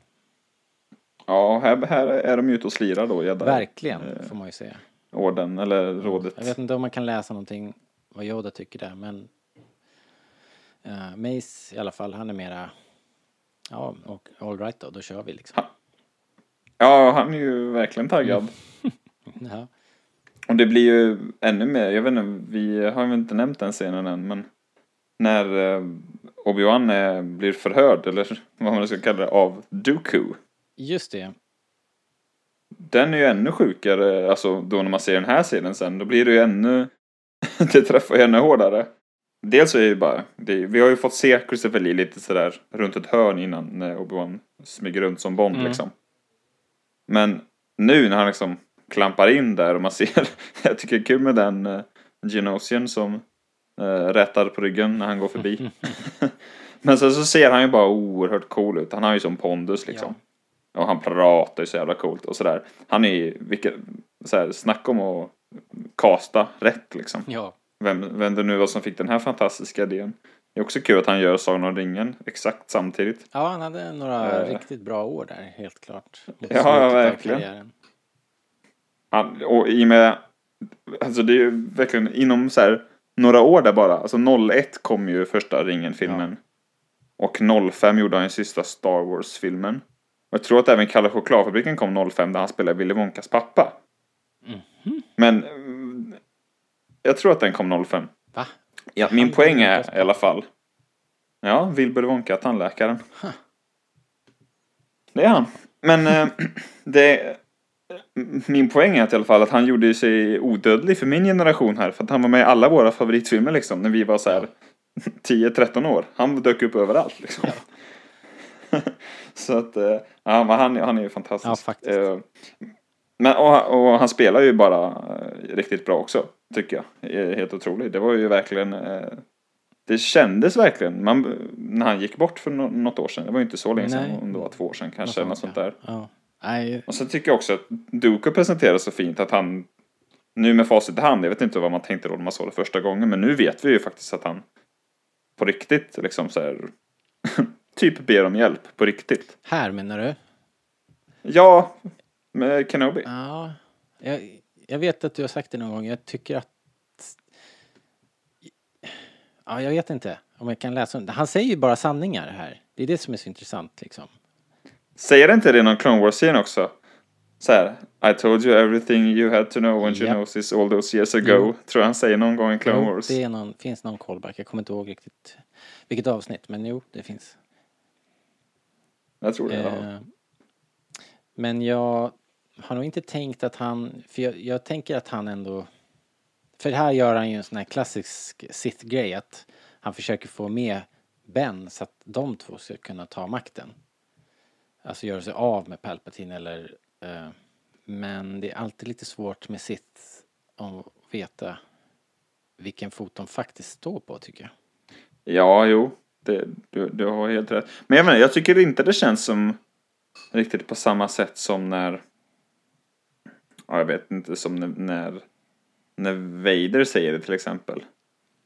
Ja, här, här är de ju ute och slirar då, Jedi. Verkligen, Eh, får man ju säga. Orden, eller rådet. Jag vet inte om man kan läsa någonting vad Yoda tycker där, men uh, Mace i alla fall, han är mera ja, och all right då, då kör vi liksom. Ja, han är ju verkligen taggad. Ja. Och det blir ju ännu mer, jag vet inte, vi har ju inte nämnt den scenen än, men när eh, Obi-Wan eh, blir förhörd, eller vad man ska kalla det, av Dooku. Just det. den är ju ännu sjukare, alltså då när man ser den här scenen sen, då blir det ju ännu, det träffar ju ännu hårdare. Dels är det ju bara, det, vi har ju fått se Christopher Lee lite sådär runt ett hörn innan när Obi-Wan smyger runt som Bond Mm. liksom. Men nu när han liksom klampar in där och man ser, jag tycker det är kul med den uh, Genosian som rätar på ryggen när han går förbi. Men sen så ser han ju bara oerhört cool ut. Han har ju som pondus liksom. Och han pratar ju så jävla coolt och sådär. Han är ju, vilket, så här, snacka om att kasta rätt liksom. Ja. Vem, vem det nu var som fick den här fantastiska idén. Det är också kul att han gör Sagan om ringen exakt samtidigt. Ja, han hade några Eh. riktigt bra år där, helt klart. Mot Ja, av verkligen. Han, och i och med, alltså det är ju verkligen inom så här några år där bara. Alltså 01 kom ju första ringen-filmen. Och 05 gjorde han ju sista Star Wars-filmen. Och jag tror att även Kalle Chokladfabriken kom 05 där han spelade Willy Wonkas pappa. Men mm, jag tror att den kom 05. Va? Ja, min poäng är i alla fall. Ja, Wilbur Wonka, tandläkaren. Det är han. Men eh, det... Min poäng är att i alla fall att han gjorde sig odödlig för min generation här. För att han var med i alla våra favoritfilmer liksom. När vi var så här 10-13 år. Han dök upp överallt liksom. så att, eh, ja men han, han är ju fantastisk. Ja, faktiskt. Eh, Men, och, och han spelar ju bara eh, riktigt bra också, tycker jag. Helt otroligt. Det var ju verkligen... Det kändes verkligen, man, när han gick bort för nå- något år sedan, det var ju inte så länge sedan, om det var två år sedan kanske, Något sånt där. Ja. Nej, Och så tycker jag också att Duko presenterar så fint att han, nu med facit i hand, jag vet inte vad man tänkte då när man såg det första gången, men nu vet vi ju faktiskt att han på riktigt liksom så här, typ ber om hjälp på riktigt. här menar du? Ja, med Kenobi. Ja, jag, jag vet att du har sagt det någon gång. Jag tycker att... Ja, jag vet inte om jag kan läsa om det. Han säger ju bara sanningar här. Det är det som är så intressant liksom. Säger inte det någon Clone Wars-scen också? Så här, I told you everything you had to know when Japp. Geonosis all those years ago. Jo. Tror han säger någon gång i Clone Jo, Wars. det någon, finns någon callback. Jag kommer inte ihåg riktigt vilket avsnitt, men jo, det finns. Jag tror det. Eh, men jag har nog inte tänkt att han, för jag, jag tänker att han ändå, för här gör han ju en sån här klassisk Sith-grej att han försöker få med Ben så att de två ska kunna ta makten. Alltså göra sig av med Palpatine eller, eh, men det är alltid lite svårt med sitt att veta vilken fot de faktiskt står på tycker jag. Ja, jo. Det, du, du har helt rätt. Men jag menar, jag tycker inte det känns som riktigt på samma sätt som när... Ja, jag vet inte, som när, när, när Vader säger det till exempel.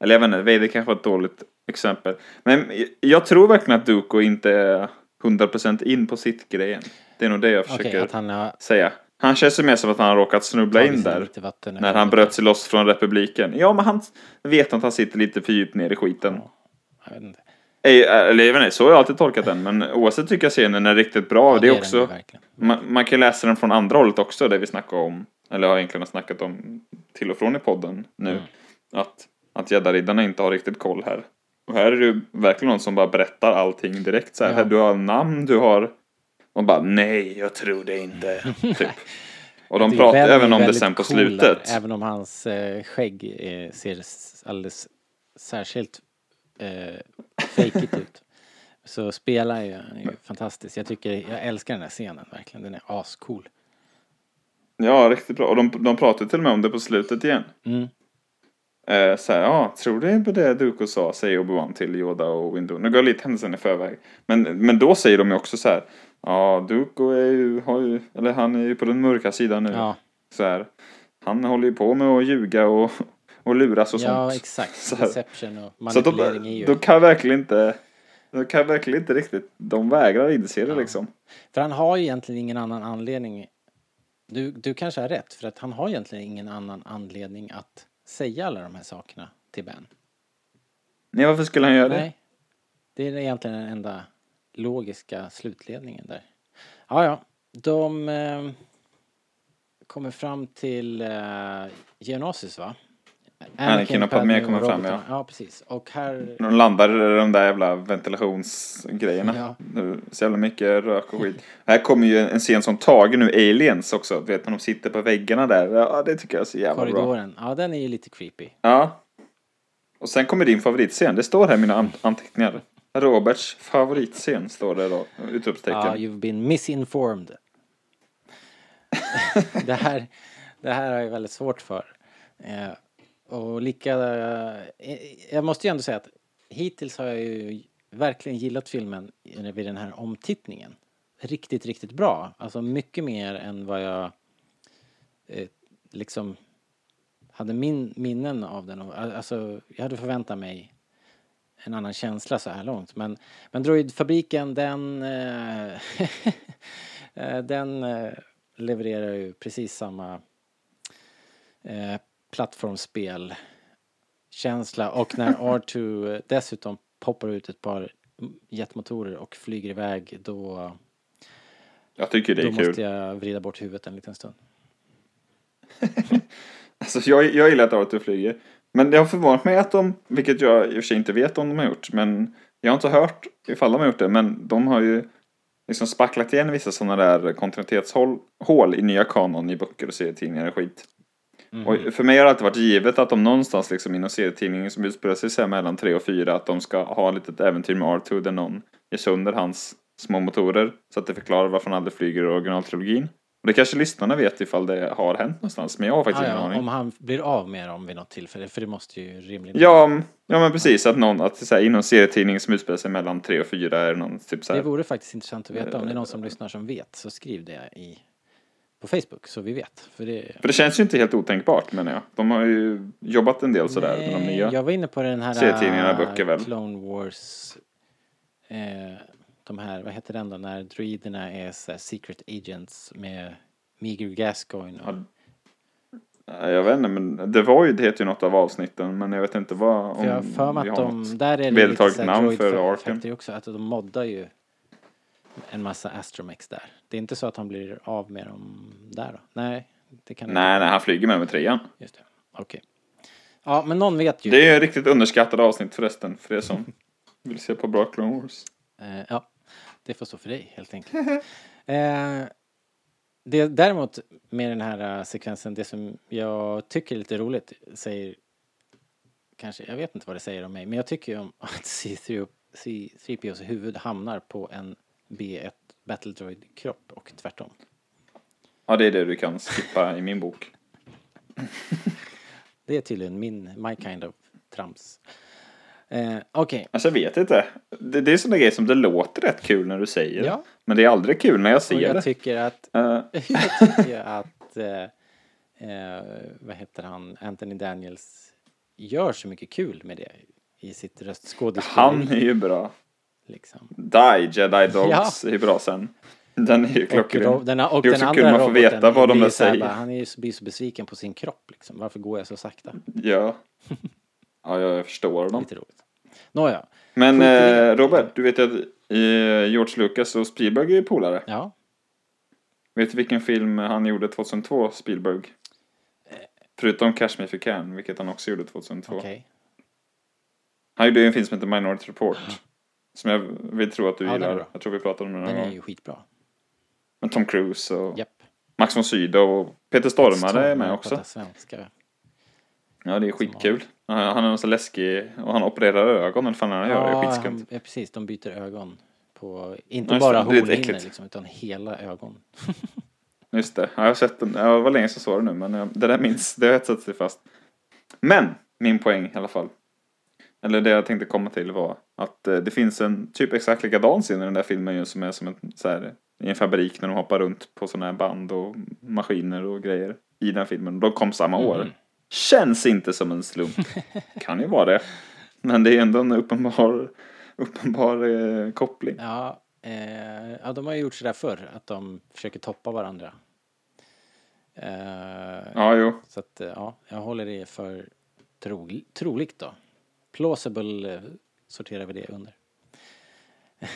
Eller jag vet inte, Vader kanske var ett dåligt exempel. Men jag- jag tror verkligen att Duko inte är 100% in på sitt grejen. Det är nog det jag försöker att han har säga. Han känns ju mer som att han har råkat snubbla in där. När han bröt sig loss från republiken. Ja, men han vet att han sitter lite för djupt ner i skiten. Jag vet inte. Ej, Eller jag vet inte, så har jag alltid tolkat den. Men oavsett tycker jag scenen är riktigt bra. Ja, det är också, man, man kan läsa den från andra hållet också. Det vi snackar om. Eller har egentligen snackat om till och från i podden nu. Mm. Att, att gäddariddarna inte har riktigt koll här. Och här är det ju verkligen någon som bara berättar allting direkt. Så här, Ja. Du har namn, du har... Och bara nej, jag tror det inte. typ. Och de pratar är även om det väldigt sen på cool slutet. Även om hans eh, skägg eh, ser alldeles särskilt eh, fejkigt ut. Så spelar ju han ju fantastiskt. Jag tycker, jag älskar den här scenen verkligen. Den är ascool. Ja, riktigt bra. Och de, de pratar till och med om det på slutet igen. Mm. Eh, så här, ja, tror du på det Duko sa, säger Obi-Wan till Yoda och Windu. Nu går jag lite händelsen i förväg. Men, men då säger de ju också så här, ja, Duko är ju, har ju, eller han är ju på den mörka sidan nu. Ja. Så här, han håller ju på med att ljuga och, och luras och Ja, sånt. exakt. Så här. Deception och Så då, manipulering är ju... då kan verkligen inte, då kan verkligen inte riktigt, de vägrar inse det liksom. För han har ju egentligen ingen annan anledning. Du, du kanske har rätt, för att han har egentligen ingen annan anledning att säga alla de här sakerna till Ben. Nej, varför skulle han göra det? Nej. Det är egentligen den enda logiska slutledningen där. Ja, ja. De eh, kommer fram till eh, Geonosis, va? Anakin och Padmé kommer fram, ja. Ja, precis. Och här... De landar i de där jävla ventilationsgrejerna. Ja. Nu, Så jävla mycket rök och skit. Här kommer ju en scen som tagen nu, Aliens också. Du vet när de sitter på väggarna där. Ja, det tycker jag är så jävla bra. Korridoren. Ja, den är ju lite creepy. Ja. Och sen kommer din favoritscen. Det står här i mina an- anteckningar. Roberts favoritscen står det då. Utropstecken. Ja, you've been misinformed. det, här, det här har jag väldigt svårt för. Och lika... Eh, jag måste ju ändå säga att hittills har jag ju verkligen gillat filmen vid den här omtittningen. Riktigt, riktigt bra. Alltså mycket mer än vad jag eh, liksom hade min, minnen av den. Alltså, jag hade förväntat mig en annan känsla så här långt. Men, men Droidfabriken den, eh, eh den eh, levererar ju precis samma eh, plattformsspel känsla och när R2 dessutom poppar ut ett par jetmotorer och flyger iväg då, Jag tycker det är då kul. måste jag vrida bort huvudet en liten stund. Alltså jag, jag gillar att Arthur flyger. Men det har förvånat mig att de, vilket jag i och för sig inte vet om de har gjort, men jag har inte hört ifall de har gjort det, men de har ju liksom spacklat igen vissa sådana där kontinuitetshål hål i nya kanon i böcker och serietidningar och skit. Mhm. Och för mig har det alltid varit givet att de någonstans liksom inom serietidningen som utspelar sig så mellan tre och fyra att de ska ha ett litet äventyr med Arthur där någon ger sönder hans små motorer så att det förklarar varför han aldrig flyger i originaltrilogin. Och det kanske lyssnarna vet ifall det har hänt någonstans, men jag har faktiskt Ah, ingen ja, aning. om han blir av med dem vid något tillfälle, för det måste ju rimligen... Ja, ja men precis. Att någon, att så här, inom serietidningen som utspelar sig mellan tre och fyra är någon typ så Det här. vore faktiskt intressant att veta. Om det är någon som lyssnar som vet så skriv det i, på Facebook så vi vet. För det, För det känns ju inte helt otänkbart menar jag. De har ju jobbat en del sådär med de Nej, nya. Jag var inne på den här serietidningarna, böcker väl. Clone Wars. Eh, de här, vad heter den då? När droiderna är så secret agents med Meager Gascoigne. Och, Nej, Jag vet inte, men det var ju, det heter ju något av avsnitten, men jag vet inte vad. för jag har för mig att de, där är det lite namn för arken. factory också. Att de moddar ju en massa Astromex där. Det är inte så att han blir av med dem där då? Nej, det kan Nej, inte. nej, han flyger med med trean. Just det. Okej. Ja, men någon vet ju. Det är ju riktigt underskattade avsnitt förresten, för er som vill se på bra Clone Wars. Eh, ja, det får stå för dig helt enkelt. eh, det, däremot med den här eh, sekvensen, det som jag tycker är lite roligt säger kanske, jag vet inte vad det säger om mig, men jag tycker ju om att C3 C3POs huvud hamnar på en B1 Battle Droid kropp och tvärtom. Ja, det är det du kan skippa i min bok. Det är tydligen min, my kind of trams. Eh, Okej, Alltså jag vet inte. Det, det är sådana grejer som det låter rätt kul när du säger Ja. Men det är aldrig kul när jag och ser jag det. tycker att Eh, jag tycker att eh, eh, vad heter han, Anthony Daniels gör så mycket kul med det i sitt röstskådespeleri. han är ju bra. Liksom. Die, Jedi Dogs är ju bra sen. Den är ju Och, klockren. ro- den, och det är den också kul andra man får veta vad de så säger. bara, Han är ju, blir så besviken på sin kropp liksom. Varför går jag så sakta? Ja. Ja, jag förstår dem. Lite roligt. Nåja. Men eh, Robert, du vet att eh, George Lucas och Spielberg är ju polare. Ja. Vet du vilken film han gjorde 2002, Spielberg? Förutom Cash Me If You Can, vilket han också gjorde 2002. Okej. Han gjorde ju en film som heter Minority Report. Som jag vill tro att du Ja, gillar. Jag tror vi pratade om den någon Den är ju skitbra. Med Tom Cruise och Japp. Max von Sydow och Peter Stormare är med också. svenska. Ja, det är skitkul. Han är så läskig och han opererar ögon eller fan han gör. Det är skitskumt. ja, precis. De byter ögon på, inte Ja, bara det. Det hornhinnor liksom, utan hela ögon. Just det. Ja, jag har sett den. Ja, det var länge sedan jag såg den nu, men det där minns, det har etsat sig fast. Men, min poäng i alla fall. Eller det jag tänkte komma till var att eh, det finns en typ exakt likadan scen i den där filmen ju som är som en så här, i en fabrik när de hoppar runt på sådana här band och maskiner och grejer i den filmen. De kom samma år. Mm. Känns inte som en slump. kan ju vara det. Men det är ändå en uppenbar, uppenbar eh, koppling. Ja, eh, ja, de har ju gjort sådär förr, att de försöker toppa varandra. Eh, Ja, jo. Så att, eh, ja, jag håller det för tro, troligt då. Plausible eh, sorterar vi det under.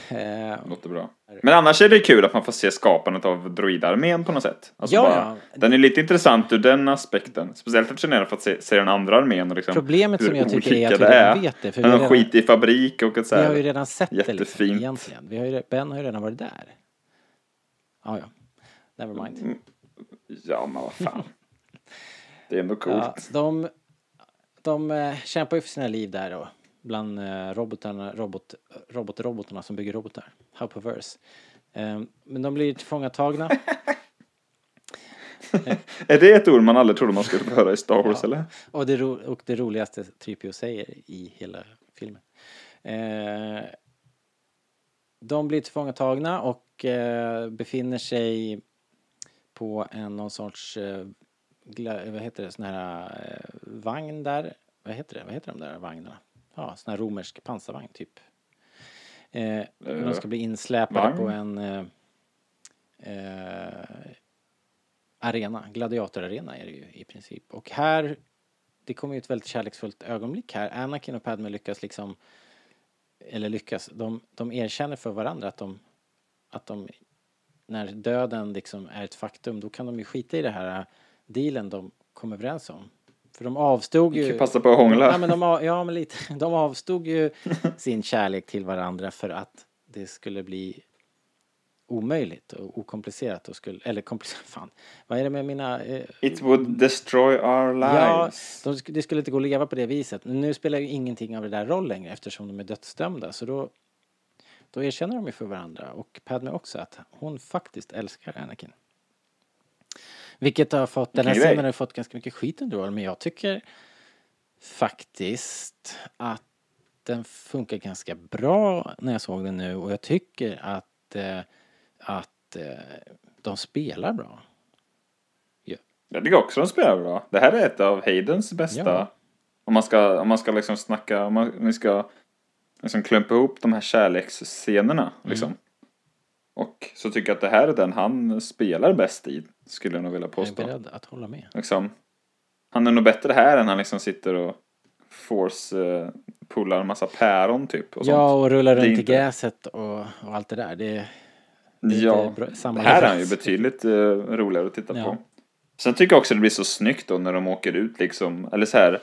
Eh, Låter bra. Men annars är det kul att man får se skapandet av droidarmén på något sätt. Alltså Ja, bara, ja. Den är lite intressant ur den aspekten. Speciellt fascinerande för att se, se den andra armén och liksom Problemet hur som jag tycker är att vi redan vet det, för vi har skit i fabrik och ett så vi här har ju redan sett det liksom, jättefint. egentligen. Vi har ju, ben har ju redan varit där. Ja, ja. Never mind. Mm. Ja, men vad fan. det är ändå coolt. Ja, de de eh, kämpar ju för sina liv där då. Bland eh, robotarna, robot, robotrobotarna som bygger robotar. How perverse. Eh, men de blir tillfångatagna. Är det ett ord man aldrig trodde man skulle få höra i Star Wars eller? Och det, och det roligaste 3PO säger i hela filmen. Eh, de blir tillfångatagna och eh, befinner sig på en någon sorts, eh, vad heter det, sån här vagn där. Vad heter det? Vad heter de där vagnarna? Ja, sån här romersk pansarvagn typ. Eh, de ska bli insläpade vagn? på en eh, eh, arena, gladiatorarena är det ju i princip. Och här, det kommer ju ett väldigt kärleksfullt ögonblick här. Anakin och Padme lyckas liksom, eller lyckas, de, de erkänner för varandra att de, att de, när döden liksom är ett faktum, då kan de ju skita i det här dealen de kom överens om. För de avstod ju... Passa på att hångla. Ja men, de, av- ja, men lite. De avstod ju sin kärlek till varandra för att det skulle bli omöjligt och okomplicerat och skulle, eller komplicerat, fan. Vad är det med mina... Eh, It would destroy our ja, lives. de, sk- det skulle inte gå att leva på det viset. Men nu spelar ju ingenting av det där roll längre eftersom de är dödsdömda. Så då, då erkänner de ju för varandra och Padme också att hon faktiskt älskar Anakin. Vilket har fått, den här scenen har fått ganska mycket skit under men jag tycker faktiskt att den funkar ganska bra när jag såg den nu och jag tycker att, eh, att eh, de spelar bra. Jag tycker också de spelar bra. Det här är ett av Haydens bästa. Ja. Om man ska, om man ska liksom snacka, om man, om vi ska liksom klumpa ihop de här kärleksscenerna Mm. Och så tycker jag att det här är den han spelar bäst i, skulle jag nog vilja Jag är påstå. beredd att hålla med. Liksom, han är nog bättre här än han liksom sitter och force eh, en massa päron typ. Och ja, sånt. och rullar är runt i inte- gräset och, och allt det där. Det, det är Ja, bra- samma här är han ju betydligt eh, roligare att titta Ja. på. Sen tycker jag också det blir så snyggt då när de åker ut liksom, eller så här.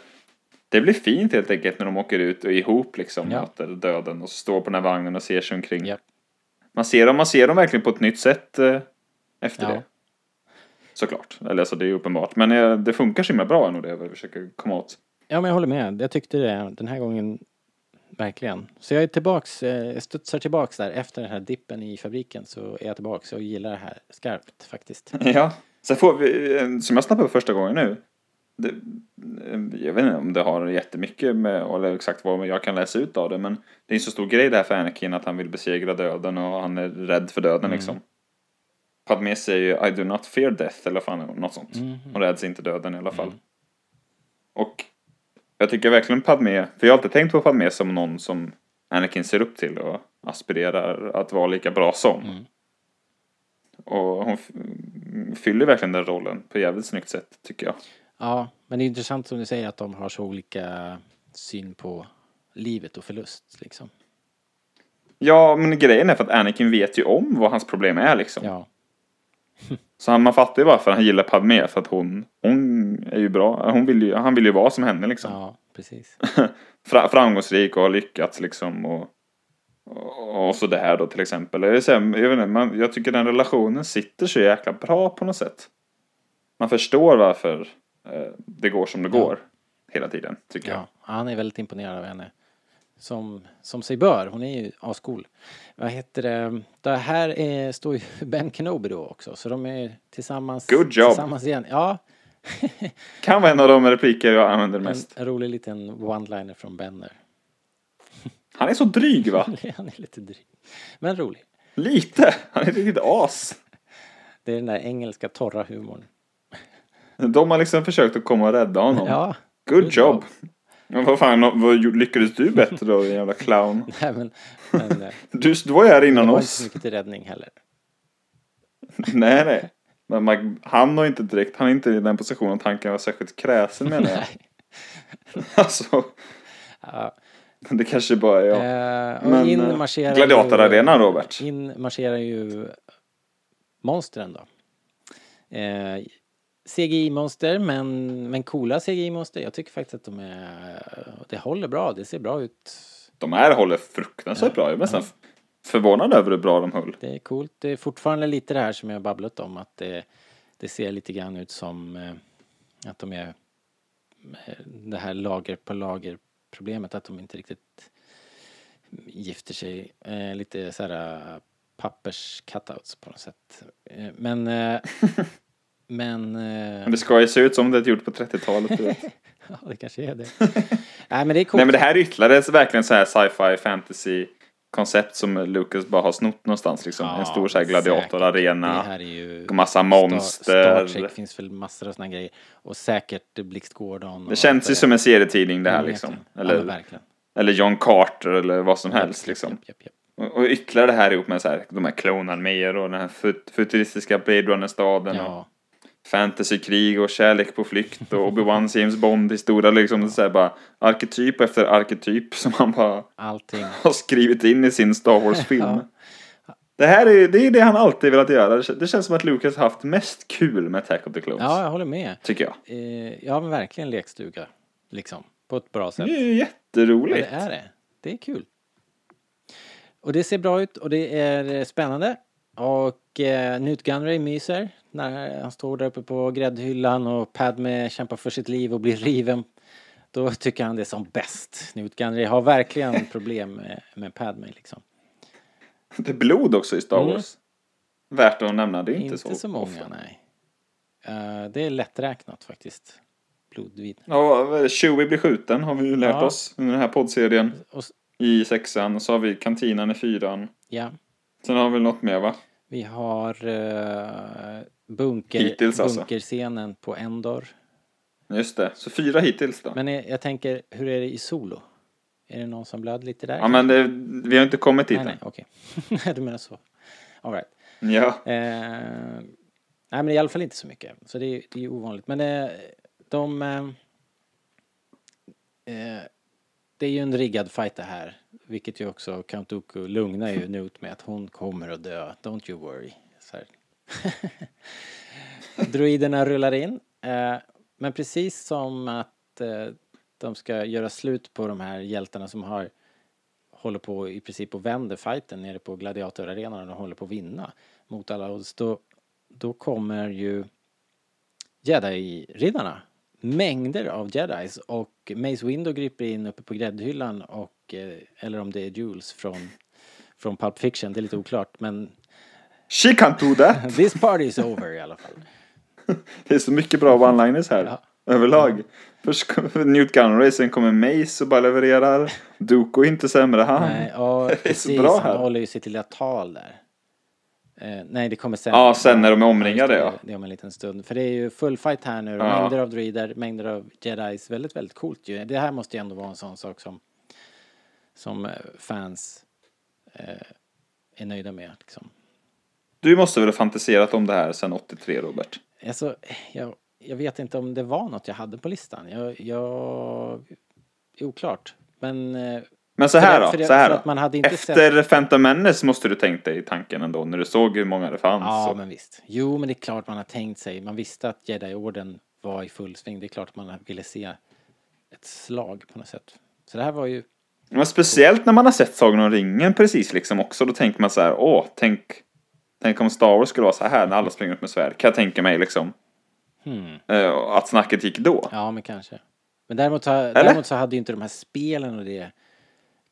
Det blir fint helt enkelt när de åker ut och ihop liksom Ja. möter döden och står på den här vagnen och ser sig omkring. Ja. Man ser dem, man ser dem verkligen på ett nytt sätt eh, efter Ja. det. Såklart, eller alltså det är ju uppenbart. Men eh, det funkar så himla bra ändå det jag försöker komma åt. Ja, men jag håller med. Jag tyckte det den här gången verkligen. Så jag är tillbaks, eh, studsar tillbaks där efter den här dippen i fabriken så är jag tillbaks och gillar det här skarpt faktiskt. Ja, sen får vi, eh, som jag snappade på första gången nu. Det, eh, jag vet inte om det har jättemycket med, eller exakt vad jag kan läsa ut av det, men det är en så stor grej det här för Anakin att han vill besegra döden och han är rädd för döden Mm. liksom. Padmé säger ju I do not fear death eller fan något sånt. Mhm. Hon räds inte döden i alla fall. Mm. Och jag tycker verkligen Padmé, för jag har alltid tänkt på Padmé som någon som Anakin ser upp till och aspirerar att vara lika bra som. Mm. Och hon fyller verkligen den rollen på ett jävligt snyggt sätt tycker jag. Ja, men det är intressant som du säger att de har så olika syn på livet och förlust liksom. Ja, men grejen är för att Anakin vet ju om vad hans problem är liksom. Ja. Så han, man fattar ju varför han gillar Padmé, för att hon, hon är ju bra. Hon vill ju, han vill ju vara som henne liksom. Ja, precis. Fra, framgångsrik och har lyckats liksom. Och, och, och så det här då till exempel. Jag, säga, jag, vet inte, man, jag tycker den relationen sitter så jäkla bra på något sätt. Man förstår varför det går som det Ja. går hela tiden, tycker jag. Ja, han är väldigt imponerad av henne. Som, som sig bör, hon är ju ascool. Vad heter det, det här är, står ju Ben Kenobi då också, så de är tillsammans. Good job. Tillsammans igen. Ja, Kan vara en av de repliker jag använder en, mest. en rolig liten one-liner från Ben där. Han är så dryg va? Han är lite dryg. Men rolig. Lite! Han är ett riktigt as. Det är den där engelska torra humorn. De har liksom försökt att komma och rädda honom. Ja. Good Good job. Men vad fan, vad, lyckades du bättre då, din jävla clown? Nej men, men eh, Du, du var ju här det innan var inte oss. så mycket till räddning heller. nej, nej. Men man, han har inte direkt, han är inte i den positionen att han kan vara särskilt kräsen menar jag. Nej. Alltså, Ja, Det kanske bara är jag. Eh, Men, in eh, marscherar Gladiatorarenan, Robert. In marscherar ju monstren då. Eh, CGI-monster, men, men coola CGI-monster. Jag tycker faktiskt att de är... Det håller bra, det ser bra ut. De här håller fruktansvärt bra. Jag är nästan förvånad över hur bra de höll. Det är coolt. Det är fortfarande lite det här som jag babblat om att det, det ser lite grann ut som eh, att de är eh, det här lager på lager problemet att de inte riktigt gifter sig. Eh, lite så här eh, pappers cutouts på något sätt. Men men eh, Men det ska ju se ut som det är gjort på 30-talet. Du vet. ja, det kanske är det. Nej men det är coolt. Nej men det här är ytterligare verkligen så här sci-fi fantasy koncept som Lucas bara har snott någonstans liksom. Ja, en stor så här gladiatorarena. Och massa monster. Star Trek finns väl massor av såna grejer. Och säkert Blixt Gordon. Det känns ju som en serietidning det här Ja, liksom. verkligen. Ja, Eller, eller John Carter eller vad som helst Japp, liksom. japp, japp. Och, och ytterligare det här ihop med så här, de här klonarméer och den här fut- futuristiska Blade Runner-staden. Och Ja. Fantasykrig och kärlek på flykt och Obi-Wans James Bond-historia liksom. Så här bara arketyp efter arketyp som han bara Allting. har skrivit in i sin Star Wars-film. Ja. Det här är, det är det han alltid velat göra. Det kän- Det känns som att Lucas haft mest kul med Attack of the Clones. Ja, jag håller med. Tycker jag. Eh, ja, men verkligen lekstuga. Liksom. På ett bra sätt. Det är ju Ja, jätteroligt. det är det. Det är kul. Och det ser bra ut och det är eh, spännande. Och eh, Newt Gunray myser när han står där uppe på gräddhyllan och Padme kämpar för sitt liv och blir riven. Då tycker han det är som bäst. Newt Gunray har verkligen problem med, med Padme liksom. Det är blod också i Star Mm. Wars. Värt att nämna, det är inte, Inte så, många, ofta. nej. Eh, det är lätträknat faktiskt. Blodvid. Ja? Chewie blir skjuten har vi ju lärt Ja. oss under den här poddserien. Och, I sexan, och så har vi kantinen i fyran. ja. Sen har vi något mer va? Vi har uh, bunker, Hittills alltså. bunkerscenen på Endor. Just det, så fyra hittills då. Men jag, jag tänker, hur är det i Solo? Är det någon som blöd lite där? ja men det, vi har inte kommit dit Nej, än. nej, okej. Nej, du menar så. All right. Ja. Eh, nej, men i alla fall inte så mycket. Så det är, det är ju ovanligt. Men eh, de... Eh, det är ju en riggad fight det här. Vilket ju också Count Dooku lugnar ju Newt med att hon kommer att dö. Don't you worry. Så här. Droiderna rullar in. Eh, men precis som att eh, de ska göra slut på de här hjältarna som har håller på i princip och vänder fighten nere på gladiatorarenan och håller på att vinna mot alla odds. Då, då kommer ju Jedi-riddarna. Mängder av Jedis och Mace Windu griper in uppe på gräddhyllan och eh, eller om det är Jules från från Pulp Fiction, det är lite oklart men She can't do that! this party is over i alla fall. Det är så mycket bra one-liners här. Överlag. Först kommer Newt Gunray, sen kommer Mace och bara levererar. Dooku är inte sämre han. Nej, och det är så bra han här. håller ju sitt lilla tal där. Eh, nej, det kommer sen. Ja, sen när de är omringade, ja. det, Det är om en liten stund. För det är ju full fight här nu. Ja. Mängder av druider, mängder av jedis. Väldigt, väldigt coolt ju. Det här måste ju ändå vara en sån sak som, som eh, fans eh, är nöjda med. Liksom. Du måste väl ha fantiserat om det här sedan 83, Robert? Alltså, jag, jag vet inte om det var något jag hade på listan. Jag, jag oklart. Men... eh, Men så här då, det- så här då. Efter sett... Phantom Menace måste du tänkt dig i tanken ändå, när du såg hur många det fanns. Ja, och- men visst. Jo, men det är klart man har tänkt sig. Man visste att Jedi-orden var i full sving. Det är klart att man ville se ett slag på något sätt. Så det här var ju... Men speciellt när man har sett Sagan om ringen precis liksom också, då tänker man så här, åh, tänk, tänk om Star Wars skulle vara så här när alla springer upp med svärd. Kan jag tänka mig liksom. Hmm. Eh, att snacket gick då. Ja, men kanske. Men däremot så, däremot så hade ju inte de här spelen och det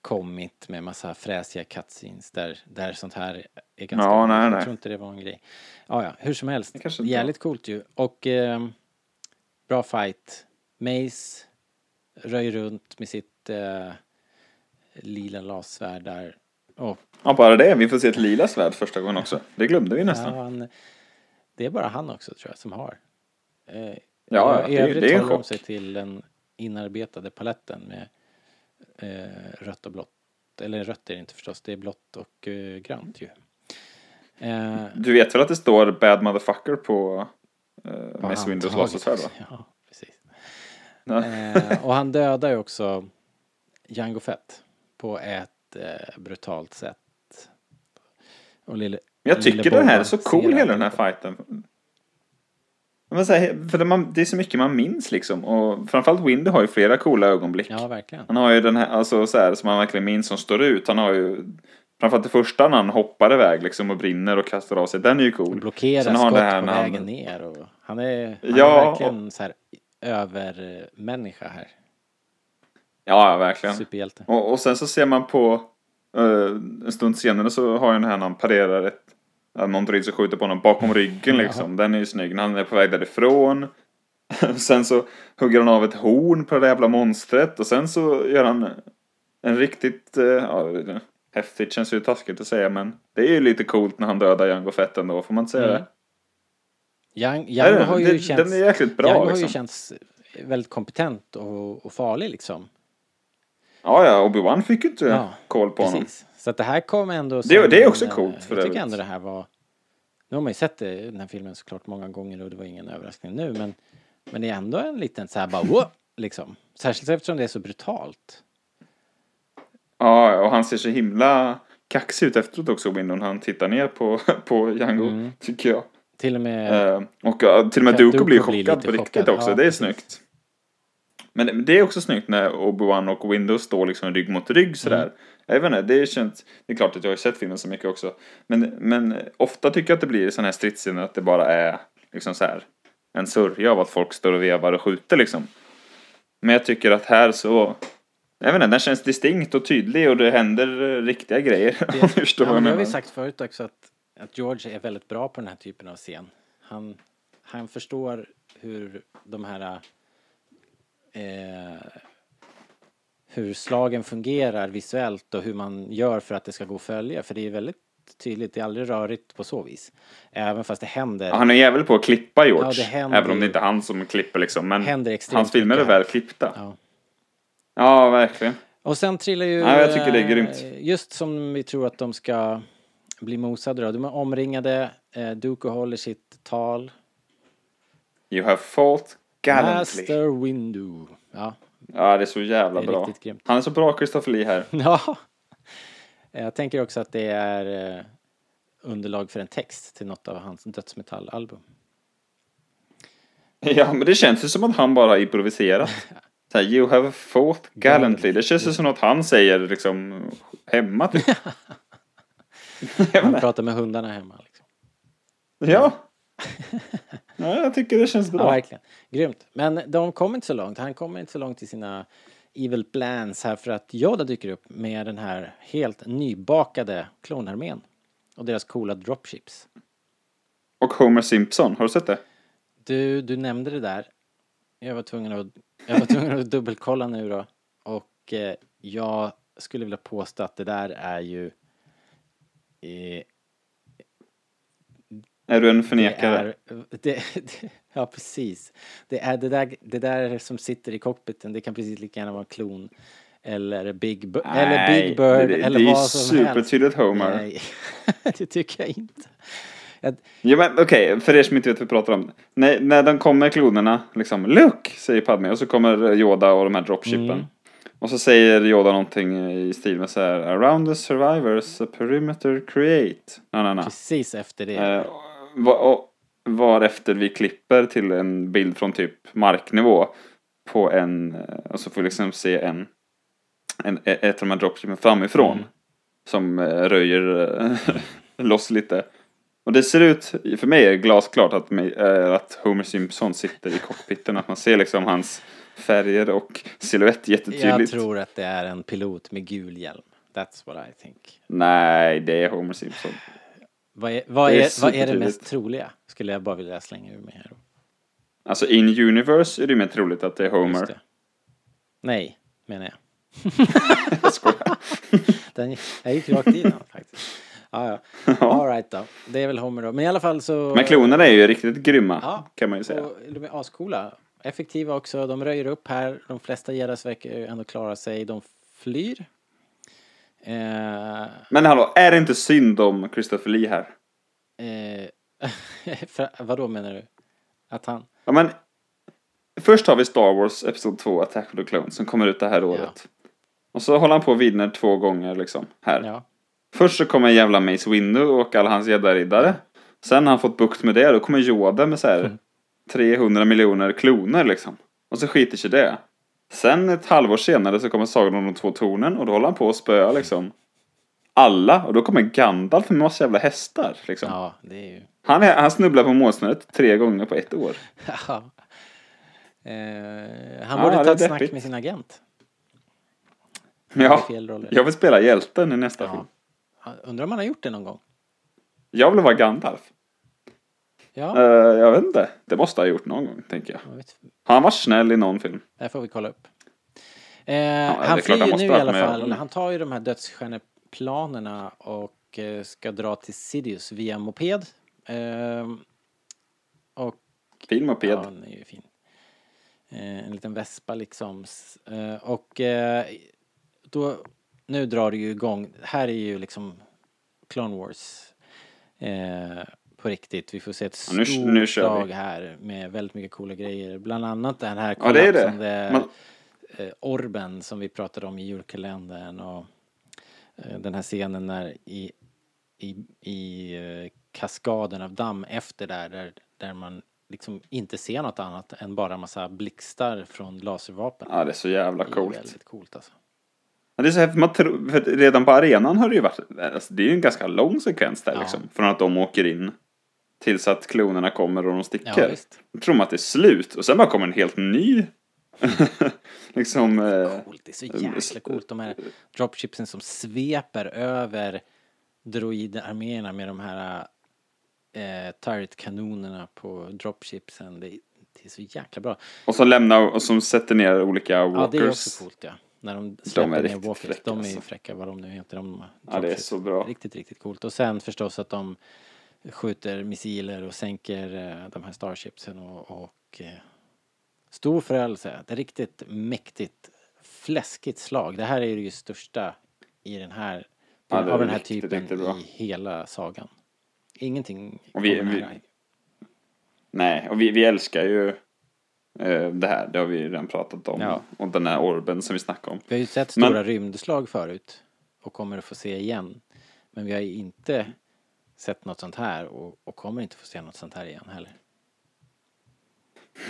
kommit med massa fräsiga cutscenes där, där sånt här är ganska... Ja, nej, jag nej. tror inte det var en grej. Ja, ja, hur som helst. Jävligt coolt ju. Och ehm, bra fight. Mace röj runt med sitt eh, lila lassvärd där. Och Ja, bara det. Vi får se ett lila svärd första gången också. Det glömde vi nästan. Ja, han, det är bara han också tror jag som har. Eh, Ja, I det övrigt det är en håller de chock. sig till den inarbetade paletten med eh, rött och blått. Eller rött är det inte förstås, det är blått och eh, grönt ju. Eh, Du vet väl att det står bad motherfucker på Mace han Windows lasersvärd va? Ja, precis. Ja. Eh, och han dödar ju också Jango Fett på ett eh, brutalt sätt. Och lille, jag tycker den här är så cool hela den här fighten. Men så här, för det, man, det är så mycket man minns liksom. Och framförallt Windu har ju flera coola ögonblick. Ja, verkligen. Han har ju den här, alltså så här, som man verkligen minns som står ut. Han har ju, framförallt det första när han hoppar iväg liksom och brinner och kastar av sig. Den är ju cool. Blockera Sen har han skott här på när han- vägen ner och han är, han Ja, är verkligen så här övermänniska här. Ja, verkligen. Superhjälte. Och, och sen så ser man på, eh, en stund senare så har ju den här när han parerar ett, någon droid som skjuter på honom bakom ryggen liksom. Den är ju snygg när han är på väg därifrån. sen så hugger han av ett horn på det jävla monstret och sen så gör han en riktigt, eh, ja, det- häftigt känns ju taskigt att säga men det är ju lite coolt när han dödar Jango Fett ändå, får man inte säga Mm. det? Yang, Nej, Django den- har ju den- känts... den är jäkligt bra, har liksom. ju känts väldigt kompetent och, och farlig liksom. Ja, ja, Obi-Wan fick ju inte Ja, koll på honom. Så att det här kom ändå Det- det är också en, coolt, för Jag tycker ändå det här var... Nu har man ju sett det, den här filmen såklart många gånger och det var ingen överraskning nu men Men det är ändå en liten så här bara wow, liksom. Särskilt eftersom det är så brutalt. Ja, och han ser så himla kaxig ut efteråt också, Windon. Han tittar ner på, på Django, Mm. tycker jag. Till och med... Eh, och till och med Dooku blir blir chockad lite på riktigt chockad. också. Ja, det är precis. snyggt. Men det- det är också snyggt när Obi-Wan och Windows står liksom rygg mot rygg sådär. Mm. Jag vet inte, det känt. Det är klart att jag har sett filmen så mycket också. Men, men ofta tycker jag att det blir sådana här stridsscener att det bara är liksom så här en sörja av att folk står och vevar och skjuter liksom. Men jag tycker att här så jag vet inte, den känns distinkt och tydlig och det händer riktiga grejer. Om du förstår Ja, det har vi sagt förut också att, att George är väldigt bra på den här typen av scen. Han, han förstår hur de här eh, hur slagen fungerar visuellt och hur man gör för att det ska gå att följa. För det är väldigt tydligt, det är aldrig rörigt på så vis. Även fast det händer. Han är jävel på att klippa George. Ja, händer även om det inte är han som klipper liksom. Men hans filmer är väl klippta. Ja. Ja, verkligen. Och sen trillar ju... Ja, jag tycker det är eh, grymt. Just som vi tror att de ska bli mosade då. De är omringade. Eh, Dooku håller sitt tal. You have fought gallantly. Master Windu. Ja. Ja, det är så jävla är bra. Han är så bra, Christopher Lee här. ja. Jag tänker också att det är eh, underlag för en text till något av hans dödsmetallalbum. Ja, men det känns ju som att han bara improviserat. Så här, you have fought gallantly. Det känns ju som något han säger liksom hemma. Typ. Han pratar med hundarna hemma. Liksom. ja. Ja, jag tycker det känns bra. Ja, verkligen. Grymt. Men de kommer inte så långt. Han kommer inte så långt i sina evil plans här för att Yoda dyker upp med den här helt nybakade klonarmén. Och deras coola dropships. Och Homer Simpson, har du sett det? Du, du nämnde det där. Jag var tvungen att, jag var tvungen att dubbelkolla nu då. Och eh, jag skulle vilja påstå att det där är ju... Eh, Är du en det förnekare? är, det, det, ja, precis. Det är det där, det där som sitter i cockpiten. Det kan precis lika gärna vara en klon. Eller Big, Bu- eller Nej, Big Bird. det- det eller är ju vad som helst. supertydligt Homer. Nej, det tycker jag inte. Jag, Ja men okej, för er som inte vet vad vi pratar om. När, när de kommer klonerna, liksom Look! Säger Padme och så kommer Yoda och de här dropshipen. Mm. Och så säger Yoda någonting i stil med så här Around the survivors a perimeter create. Na, na, na. precis efter det. Eh, varefter vi klipper till en bild från typ marknivå. På en, eh, och så får vi liksom se en, en ett av de här dropshipen framifrån. Mm. Som eh, röjer eh, loss lite. Och det ser ut, för mig är det glasklart att, att Homer Simpson sitter i cockpiten. Att man ser liksom hans färger och silhuett jag jättetydligt. tror att det är en pilot med gul hjälm. That's what I think. Nej, det är Homer Simpson. Vad är, vad Det är är, vad är det mest troliga? Skulle jag bara vilja slänga ur mig här. Alltså in universe är det mer troligt att det är Homer. Det. Nej, menar jag. jag skojar. Den, jag gick rakt in faktiskt. Ja, ja. All right då. Det är väl Homer då. Men i alla fall så... Men klonerna är ju riktigt grymma, Ja, kan man ju säga. Och de är ascoola. Effektiva också. De röjer upp här. De flesta Jedis verkar ändå klara sig. De flyr. Eh, Men hallå, är det inte synd om Christopher Lee här? eh, för, vad då menar du? Att han... Ja, men först har vi Star Wars Episod 2, Attack of the Clones, som kommer ut det här året. Och så håller han på och vinner två gånger liksom. Här. Ja. Först så kommer jävla Mace Windu och alla hans gäddariddare. Sen har han fått bukt med det, då kommer Yoda med så här 300 miljoner kloner liksom. Och så skiter sig det. Sen ett halvår senare så kommer Sagan om de två tornen och då håller han på att spöa liksom alla. Och då kommer Gandalf med massa jävla hästar liksom. Ja, ju... Han, är, han snubblar på målsnöret tre gånger på ett år. Ja. Eh, han Ja, borde det ta ett snack deppigt. med sin agent. Ja, jag vill spela hjälten i nästa film. Ja, Undrar om han har gjort det någon gång? Jag vill vara Gandalf. Ja, Eh, jag vet inte. Det måste ha gjort någon gång, tänker jag. jag vet. Han varit snäll i någon film? det får vi kolla upp. Eh, är han flyr ju nu i alla med. fall. Mm. Han tar ju de här dödsstjärneplanerna och eh, ska dra till Sidious via moped. Eh, och Fin moped. Ja, den är ju fin. Eh, en liten vespa liksom. Eh, och eh, då, nu drar det ju igång. Här är ju liksom Clone Wars. Eh, på riktigt. Vi får se ett Ja, nu- stort nu kör vi. här med väldigt mycket coola grejer. Bland annat den här Ja, det är det. Man- eh, orben som vi pratade om i julkalendern och eh, den här scenen när i, i, i eh, kaskaden av damm efter där, där, där man liksom inte ser något annat än bara massa blixtar från laservapen. Ja, det är så jävla Det är coolt. väldigt coolt alltså. Ja, det är så häftigt. Man tror, för redan på arenan har det ju varit, alltså, det är ju en ganska lång sekvens där Ja. liksom. Från att de åker in tills att klonerna kommer och de sticker. Ja, visst. Då tror man att det är slut och sen bara kommer en helt ny liksom eh, Coolt, det är så jäkla coolt. De här dropshipsen som sveper över droidarméerna med de här eh, turret-kanonerna på dropshipsen. Det, är- det är så jäkla bra. och som lämnar och som sätter ner olika walkers. Ja, det är också coolt ja. När de släpper ner riktigt walkers. fräcka, de är ju alltså. fräcka vad de nu heter. De Ja, det är så bra. Riktigt, riktigt coolt. Och sen förstås att de skjuter missiler och sänker eh, de här starshipsen och, och eh, stor förödelse. Ett riktigt mäktigt, fläskigt slag. Det här är ju det största i den här, Ja, av den här riktigt, typen riktigt i hela sagan. Ingenting Och vi- vi-. Nej, och vi, vi älskar ju eh, det här. Det har vi redan pratat om. Ja. Och den här orben som vi snackade om. Vi har ju sett Men- stora rymdslag förut och kommer att få se igen. Men vi har ju inte sett något sånt här och, och kommer inte få se något sånt här igen heller.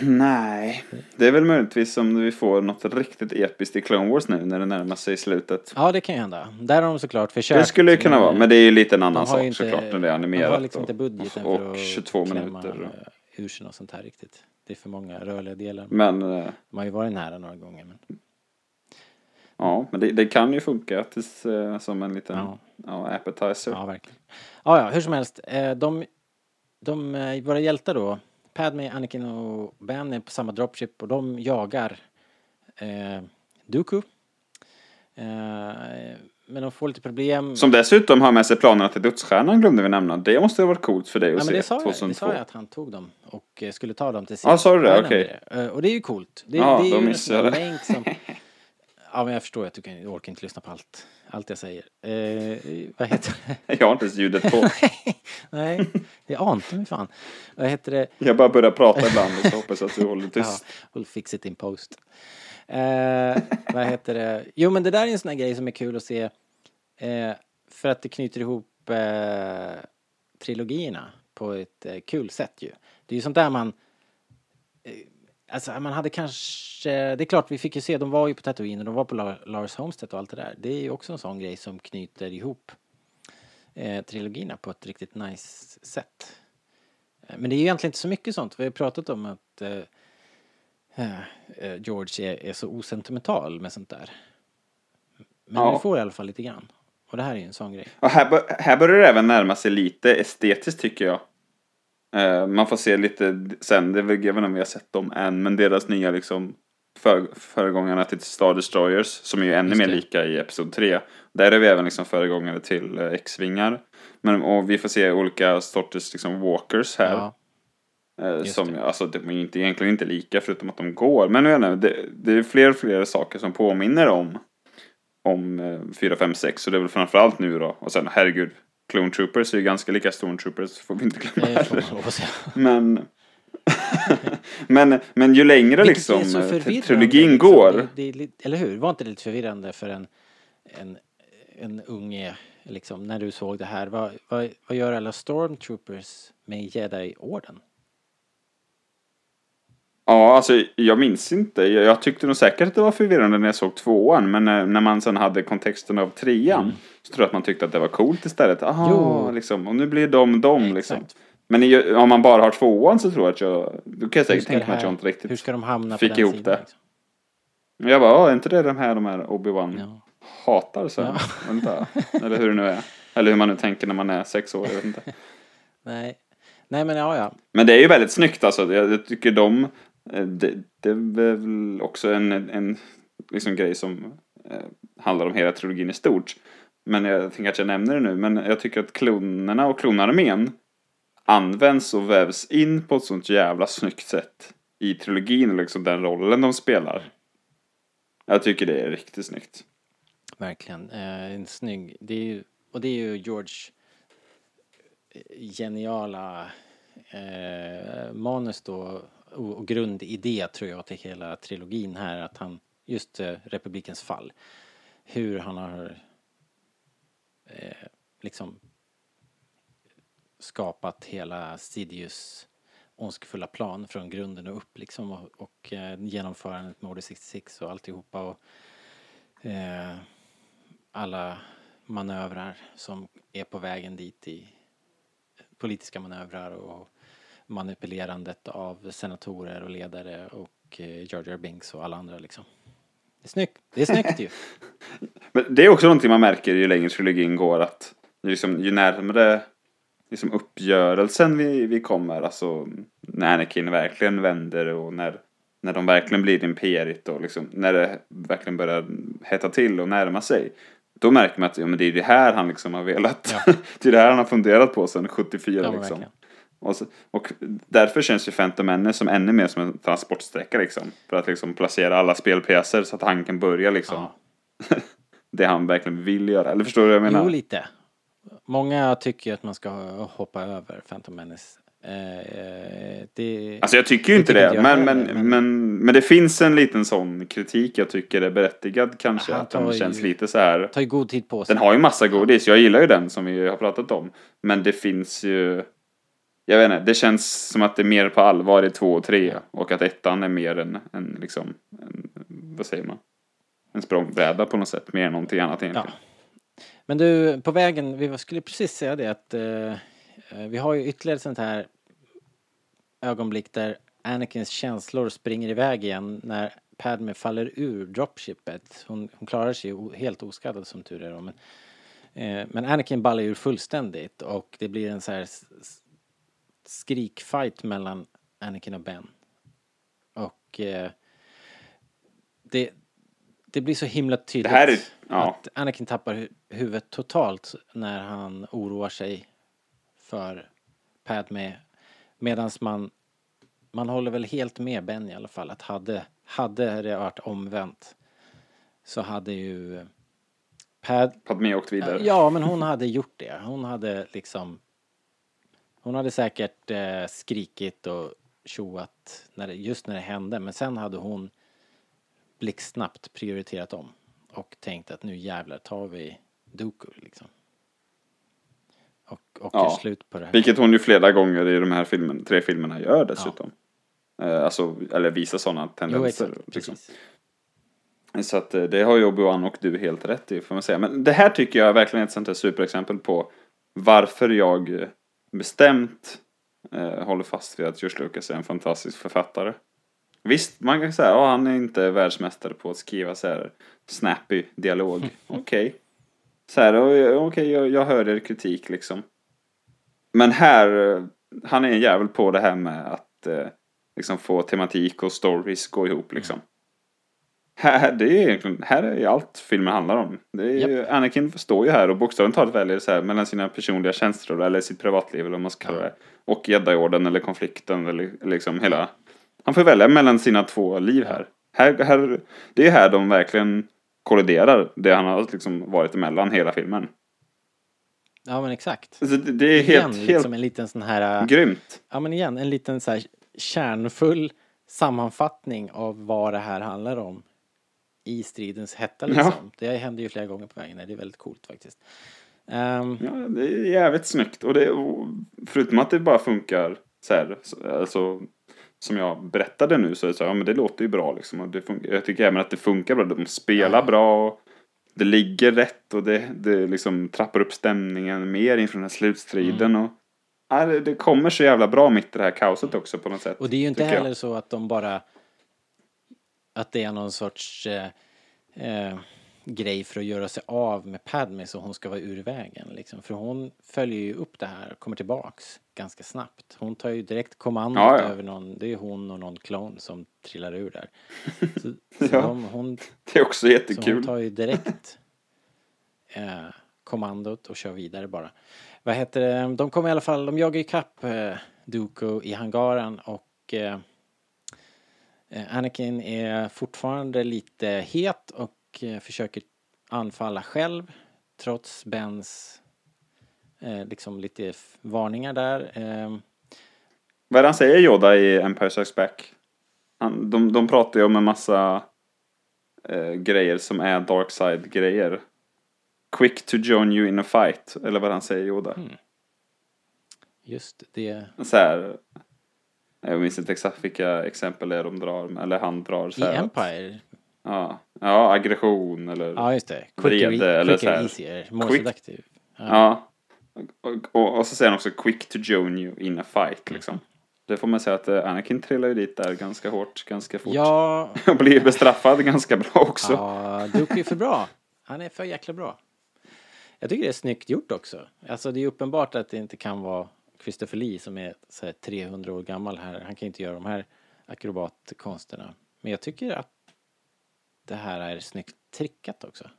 Nej, det är väl möjligtvis om vi får något riktigt episkt i Clone Wars nu när det närmar sig slutet. Ja, det kan ju hända. Där har de såklart försökt. Det skulle ju kunna vara, men det är ju lite en annan sak inte- såklart när det är animerat. De har liksom och- inte budgeten och, för att 22 klämma minuter. och- ur sig något sånt här riktigt. Det är för många rörliga delar. Men, eh, De har ju varit nära några gånger. Men... ja, men det, det kan ju funka tills, eh, som en liten Ja. Ja. appetizer. Ja, verkligen. Ja, ja, hur som helst. eh, De, de, eh, våra hjältar då, Padme, Anakin och Ben är på samma dropship och de jagar eh, Dooku. Eh, men de får lite problem. Som dessutom har med sig planerna till dödsstjärnan glömde vi nämna. Det måste ha varit coolt för dig att Ja, men se det sa, jag, det 2002. sa jag att han tog dem och eh, skulle ta dem till Ja, sa du det? Okej. Eh, Och det är ju coolt. Det, Ja, det är ju en länk som... Ja, men jag förstår att du orkar inte lyssna på allt, allt jag säger. Eh, vad heter det? Jag har inte ens ljudet på. Nej, det ante mig fan. Vad heter det? Jag bara börjar prata ibland och så hoppas att du håller tyst. Ja, we'll fix it in post. Eh, vad heter det? Jo, men det där är en sån här grej som är kul att se. Eh, för att det knyter ihop eh, trilogierna på ett eh, kul sätt ju. Det är ju sånt där man... Alltså man hade kanske... Det är klart, vi fick ju se, de var ju på Tatooine och de var på La- Lars Homestead och allt det där. Det är ju också en sån grej som knyter ihop eh, trilogierna på ett riktigt nice sätt. Eh, Men det är ju egentligen inte så mycket sånt. Vi har pratat om att eh, eh, eh, George är, är så osentimental med sånt där. Men Ja. vi får i alla fall lite grann. Och det här är ju en sån grej. Och här, bör- här börjar det även närma sig lite estetiskt tycker jag. Eh, man får se lite sen, det är väl, jag vet inte om vi har sett dem än, men deras nya liksom för, föregångarna till Star Destroyers, som är ju ännu mer lika i Episod 3. Där är vi även liksom föregångare till eh, X-vingar. Men och vi får se olika sorters liksom walkers här. Ja. Eh, Just som, det. alltså de är inte, egentligen inte lika förutom att de går. Men jag inte, det, det är fler och fler saker som påminner om, om eh, 4, 5, 6. Så det är väl framförallt nu då. Och sen herregud, Clone Troopers är ju ganska lika Stormtroopers, får vi inte glömma säga. Men, men, men ju längre Vilket liksom eh, trilogin liksom. går. Det, det eller hur? Var inte det lite förvirrande för en, en, en unge, liksom, när du såg det här? Vad, vad, vad gör alla stormtroopers med Jedi-orden? Ja, alltså jag minns inte. Jag, jag tyckte nog säkert att det var förvirrande när jag såg tvåan. Men när, när man sen hade kontexten av trean. Så tror jag att man tyckte att det var coolt istället. Aha, liksom. Och nu blir de de liksom. Men i, om man bara har tvåan så tror jag att jag... Då kan jag säkert tänka mig att jag inte riktigt hur ska de hamna på fick den ihop sidan, det. liksom? Jag bara, "Ja, är inte det de här de här Obi-Wan hatar sen? Ja. Vänta. Eller hur det nu är. Eller hur man nu tänker när man är sex år, jag vet inte. Nej. Nej men ja, ja. Men det är ju väldigt snyggt alltså. Jag, jag tycker de, eh, Eh, det, det är väl också en, en liksom grej som eh, handlar om hela trilogin i stort. Men jag tänker att jag nämner det nu. Men jag tycker att klonerna och klonarmén används och vävs in på ett sånt jävla snyggt sätt i trilogin liksom den rollen de spelar. Jag tycker det är riktigt snyggt. Verkligen. Eh, en snygg. Det är ju, och det är ju George eh, geniala eh, manus då och, grundidé tror jag till hela trilogin här att han just eh, republikens fall. Hur han har eh, liksom skapat hela Sidious ondskefulla plan från grunden och upp liksom och, och eh, genomförandet med Order 66 och alltihopa och eh, alla manövrar som är på vägen dit i politiska manövrar och manipulerandet av senatorer och ledare och eh, Jar Binks och alla andra liksom. Det är snyggt, det är snyggt ju. Men det är också någonting man märker ju längre trilogin går att liksom, ju närmare liksom, uppgörelsen vi, vi kommer, alltså när Anakin verkligen vänder och när, när de verkligen blir imperiet och liksom, när det verkligen börjar hetta till och närma sig. Då märker man att ja, men det är det här han liksom har velat. det är det här han har funderat på sedan 74 Ja, liksom. verkligen. Och, så, och därför känns ju Phantom Menace som ännu mer som en transportsträcka liksom. För att liksom placera alla spelpjäser så att han kan börja liksom. det han verkligen vill göra. Eller förstår du vad jag menar? Jo, lite. Många tycker att man ska hoppa över Phantom Menace. Eh, det, Alltså jag tycker ju inte det. jag Men, heller, men, men, men det finns en liten sån kritik jag tycker är berättigad kanske. Han Att den känns ju- lite så här. tar ju god tid på sig. Den har ju massa godis. Jag gillar ju den som vi har pratat om. Men det finns ju. Jag vet inte. Det känns som att det är mer på allvar i två och tre. Och att ettan är mer en, en liksom. En, vad säger man? En språngbräda på något sätt. Mer än någonting annat egentligen. Men du, på vägen, vi skulle precis säga det att eh, vi har ju ytterligare ett sånt här ögonblick där Anakins känslor springer iväg igen när Padme faller ur dropshipet. Hon, hon klarar sig helt oskaddad som tur är då, men, eh, men Anakin ballar ur fullständigt och det blir en så här skrikfight mellan Anakin och Ben. Och eh, det, det blir så himla tydligt är- ja. att Anakin tappar hu- huvudet totalt när han oroar sig för Padme. Medan man, man håller väl helt med Ben i alla fall att hade, hade det varit omvänt så hade ju Pad... Padme åkt vidare. Ja, men hon hade gjort det. Hon hade liksom hon hade säkert eh, skrikit och tjoat när det, just när det hände men sen hade hon blixtsnabbt prioriterat om och tänkt att nu jävlar tar vi Dooku liksom. Och, och gör slut på det här. Vilket hon ju flera gånger i de här filmen, tre filmerna gör dessutom. Eh, alltså, eller visar sådana tendenser. Jo, exakt. liksom. Så att eh, det har ju Obi-Wan och du helt rätt i får man säga. Men det här tycker jag är verkligen ett sånt här superexempel på varför jag eh, bestämt eh, håller fast vid att George Lucas är en fantastisk författare. Visst, man kan säga att han är inte världsmästare på att skriva så här snappy dialog. Okej. Så här, okej, jag, jag hör er kritik liksom. Men här, eh, han är en jävel på det här med att eh, liksom få tematik och stories gå ihop liksom. Här, det är egentligen, här är ju allt filmen handlar om. Det är ju, Anakin står ju här och bokstavligt talat väljer så här mellan sina personliga känslor eller sitt privatliv eller vad man ska kalla det. Och Jedi-orden eller konflikten eller liksom hela. Han får välja mellan sina två liv här. här, här det är här de verkligen kolliderar. Det han har liksom varit emellan hela filmen. Ja men exakt. Alltså, det, det är Igen, helt, liksom helt en liten sån här... äh, grymt. Ja men igen, en liten så här kärnfull sammanfattning av vad det här handlar om i stridens hetta liksom. Det händer ju flera gånger på vägen. Det är väldigt coolt faktiskt. Ehm, Ja, det är jävligt snyggt. Och det, och förutom att det bara funkar så här, så- alltså, som jag berättade nu så är det så här, ja men det låter ju bra liksom. Och det funkar, jag tycker även att det funkar bra. De spelar bra. Och det ligger rätt och det, det liksom trappar upp stämningen mer inför den här slutstriden. Mm. Och, ja, det, det kommer så jävla bra mitt i det här kaoset också på något sätt. Och det är ju inte tycker jag. heller så att de bara... Att det är någon sorts eh, eh, grej för att göra sig av med Padme så hon ska vara ur vägen. Liksom. För hon följer ju upp det här och kommer tillbaks ganska snabbt. Hon tar ju direkt kommandot Ja, ja. över någon, det är hon och någon klon som trillar ur där. Så, så Ja. de, hon, Det är också så hon jättekul. tar ju direkt eh, kommandot och kör vidare bara. Vad heter det? De kommer i alla fall, de jagar ikapp eh, Dooku i hangaren och eh, Anakin är fortfarande lite het och eh, försöker anfalla själv trots Bens eh, liksom lite varningar där. Eh, Vad är det han säger Yoda i Empire Strikes Back? Han, de, de pratar ju om en massa eh, grejer som är dark side grejer Quick to join you in a fight, eller vad han säger Yoda. Hmm. just det. Så här, jag minns inte exakt vilka exempel det är de drar, eller han drar. Så I här att- Empire? Ja, ja, aggression eller Ja, just det. Quicker, vrede eller quicker så här. easier, more Quick- seductive. Ja. Och, och, och så säger han också quick to join you in a fight liksom. Det får man säga att eh, Anakin trillar ju dit där ganska hårt, ganska fort. Ja, Och blir bestraffad ganska bra också. Ja, Duke är för bra. Han är för jäkla bra. Jag tycker det är snyggt gjort också. Alltså det är uppenbart att det inte kan vara Christopher Lee som är så här 300 år gammal här. Han kan inte göra de här akrobatkonsterna. Men jag tycker att det här är snyggt trickat också.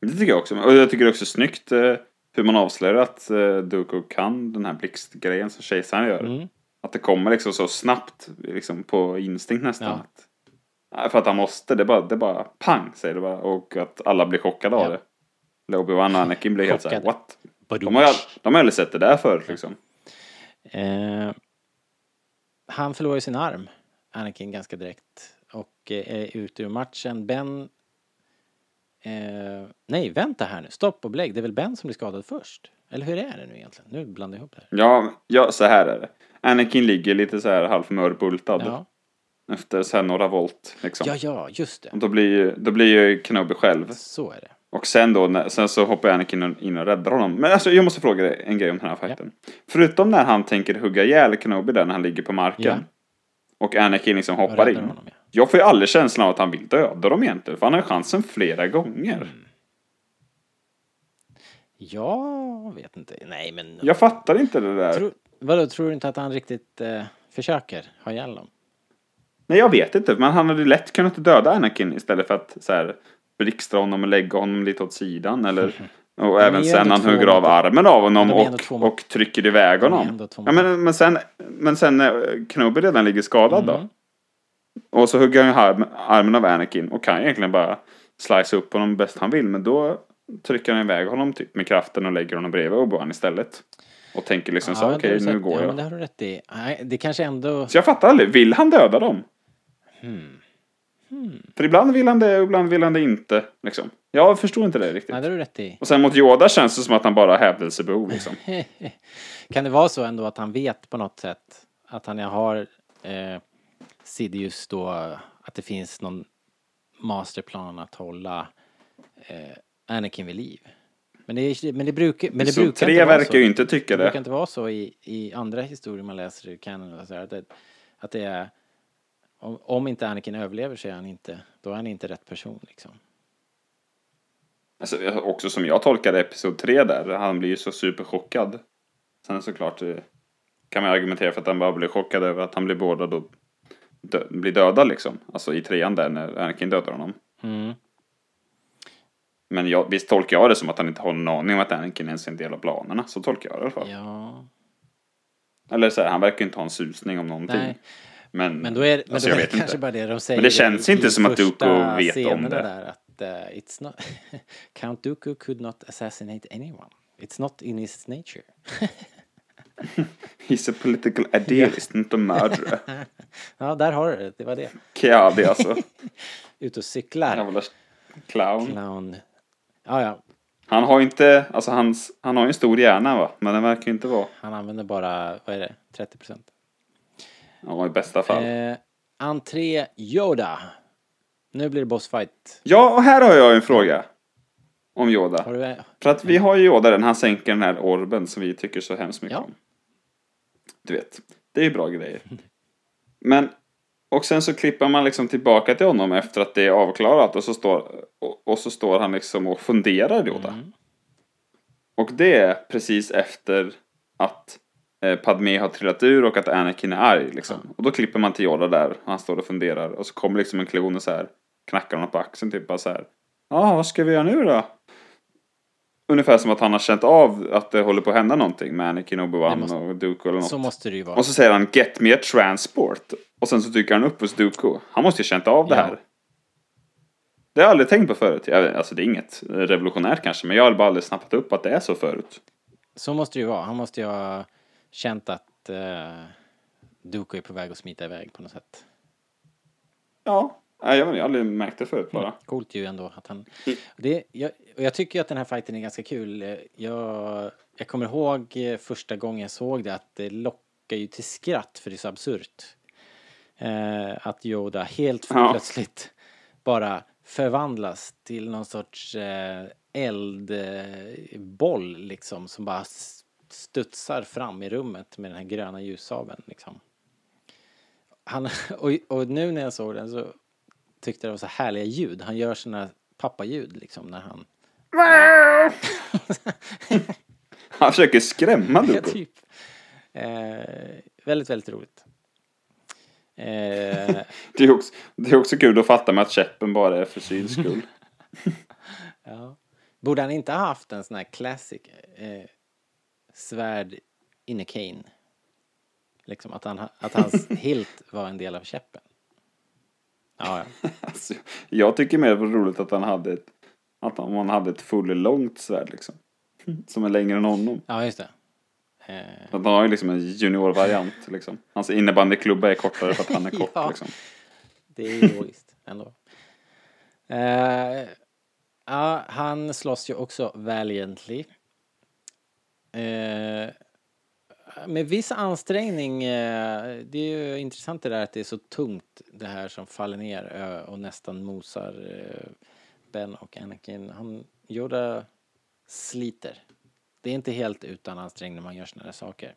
Det tycker jag också. Och jag tycker också snyggt eh, hur man avslöjar att eh, Dooku kan den här blixtgrejen som kejsaren gör. Mm. Att det kommer liksom så snabbt, liksom på instinkt nästan. Ja. För att han måste, det bara, det bara pang säger det bara. Och att alla blir chockade av Ja. det. Eller Obi-Wan och Anakin blir helt såhär, what? De har de har aldrig sett det där förut liksom. Eh, han förlorar ju sin arm, Anakin, ganska direkt. Och eh, är ute ur matchen. Ben... Eh, nej, vänta här nu. Stopp och belägg. Det är väl Ben som blir skadad först? Eller hur är det nu egentligen? Nu blandar jag ihop det här. Ja, ja, så här är det. Anakin ligger lite så här halvmörbultad. Ja. Efter så här några volt liksom. Ja, ja, just det. Och då blir ju, då blir ju Kenobi själv. Så är det. Och sen då, sen så hoppar Anakin in och räddar honom. Men alltså jag måste fråga dig en grej om den här fighten. Förutom när han tänker hugga ihjäl Kenobi där när han ligger på marken. Ja. Och Anakin liksom hoppar in. honom, ja. Jag får ju aldrig känslan av att han vill döda dem egentligen. För han har chansen flera gånger. Mm. Jag vet inte. Nej, men... Jag fattar inte det där. Tror, vadå, tror du inte att han riktigt eh, försöker ha ihjäl dem? Nej jag vet inte. Men han hade lätt kunnat döda Anakin istället för att så här blixtra honom och lägga honom lite åt sidan. Eller, och även sen han hugger av armen av honom och, och trycker iväg honom. Ja, men, men, sen, men sen när Kenobi redan ligger skadad Mm. då. Och så hugger han ju arm, armen av Anakin och kan egentligen bara slice upp honom bäst han vill. Men då trycker han iväg honom typ med kraften och lägger honom bredvid Obi-Wan istället. Och tänker liksom så det okej du nu går ja, jag. men det har du rätt i. Nej, det kanske ändå... Så jag fattar aldrig, vill han döda dem? Hmm. För ibland vill han det och ibland vill han det inte. Liksom. Jag förstår inte det riktigt. Nej, det har du rätt i. Och sen mot Yoda känns det som att han bara har hävdelsebehov liksom. kan det vara så ändå att han vet på något sätt att han har eh, Sidious då, att det finns någon masterplan att hålla eh, Anakin vid liv? Men det, men det brukar, men det Så brukar tre inte vara verkar så. ju inte tycka det. det. brukar inte vara så i, i andra historier man läser i Canon och så här, att, det, att det är om, om inte Anakin överlever så är han inte, då är han inte rätt person liksom. Alltså, också som jag tolkade episod 3 där, han blir ju så superchockad. Sen såklart eh, kan man argumentera för att han bara blir chockad över att han blir bådad och dö blir dödad liksom. Alltså i trean där när Anakin dödar honom. Mm. Men jag, visst tolkar jag det som att han inte har någon aning om att Anakin ens är en del av planerna. Så tolkar jag det i alla fall. Ja. Eller så här, han verkar inte ha en susning om någonting. Nej. Men, Men då är, men alltså, då är det kanske inte. bara det de säger Men det känns i- inte i som att första vet om det. Där, att, uh, it's not Count Dooku could not assassinate anyone. It's not in his nature. He's a political idealist, not a murderer. ja, där har du det. Det var det. Kiadi alltså. Ut och cyklar. Jävla clown. Clown. Ja, ja. Han har inte, alltså hans, han har ju en stor hjärna va, men den verkar ju inte vara. Han använder bara, vad är det, 30 procent. Ja, i bästa fall. Eh, entré Yoda. Nu blir det bossfight. Ja, och här har jag en fråga. Om Yoda. Du, För att vi har ju Yoda den, han sänker den här orben som vi tycker så hemskt mycket Ja. om. Du vet, det är ju bra grejer. Men, och sen så klipper man liksom tillbaka till honom efter att det är avklarat och så står, och, och så står han liksom och funderar Yoda. Mm. Och det är precis efter att eh, Padmé har trillat ur och att Anakin är arg liksom. Och då klipper man till Yoda där och han står och funderar och så kommer liksom en klon och så här knackar honom på axeln typ bara så här. Ja, vad ska vi göra nu då? Ungefär som att han har känt av att det håller på att hända någonting med Anakin, Obi-Wan och Dooku eller något. så måste det ju vara. Och så säger han Get me a transport. Och sen så dyker han upp hos Dooku. Han måste ju ha känt av det Ja. här. Det har jag aldrig tänkt på förut. Jag, alltså det är inget revolutionärt kanske, men jag har bara aldrig snappat upp att det är så förut. Så måste det ju vara. Han måste ju ha känt att uh, Dooku är på väg att smita iväg på något sätt. Ja, jag, vet, jag har aldrig märkt det förut bara. Coolt ju ändå att han... Mm. Det, jag, och jag tycker ju att den här fighten är ganska kul. Eh, Jag, jag kommer ihåg eh, första gången jag såg det att det lockar ju till skratt för det är så absurt. Eh, att Yoda helt Ja. plötsligt bara förvandlas till någon sorts eh, eldboll liksom som bara studsar fram i rummet med den här gröna ljussabeln liksom. Han, och, och nu när jag såg den så tyckte det var så härliga ljud. Han gör såna pappaljud liksom när han... Han försöker skrämma Ja, Dooku. typ. Eh, väldigt, väldigt roligt. Eh, Det, är också, det är också kul att fatta med att käppen bara är för syns skull. ja. Borde han inte ha haft en sån här classic eh, svärd in a cane? Liksom att, han, ha- att hans hilt var en del av käppen. Ja, ja. Alltså, jag tycker mer det var roligt att han hade ett, att han hade ett full långt svärd liksom. Som är längre än honom. ja just det. Eh, Att han har ju liksom en juniorvariant liksom. Hans innebandyklubba är kortare för att han är kort Ja. liksom. Det är ju logiskt ändå. Eh, ja, han slåss ju också valiantly. Eh, med viss ansträngning, eh, det är ju intressant det där att det är så tungt det här som faller ner och nästan mosar eh, Ben och Anakin. Han, Yoda sliter. Det är inte helt utan ansträngning när man gör såna här saker.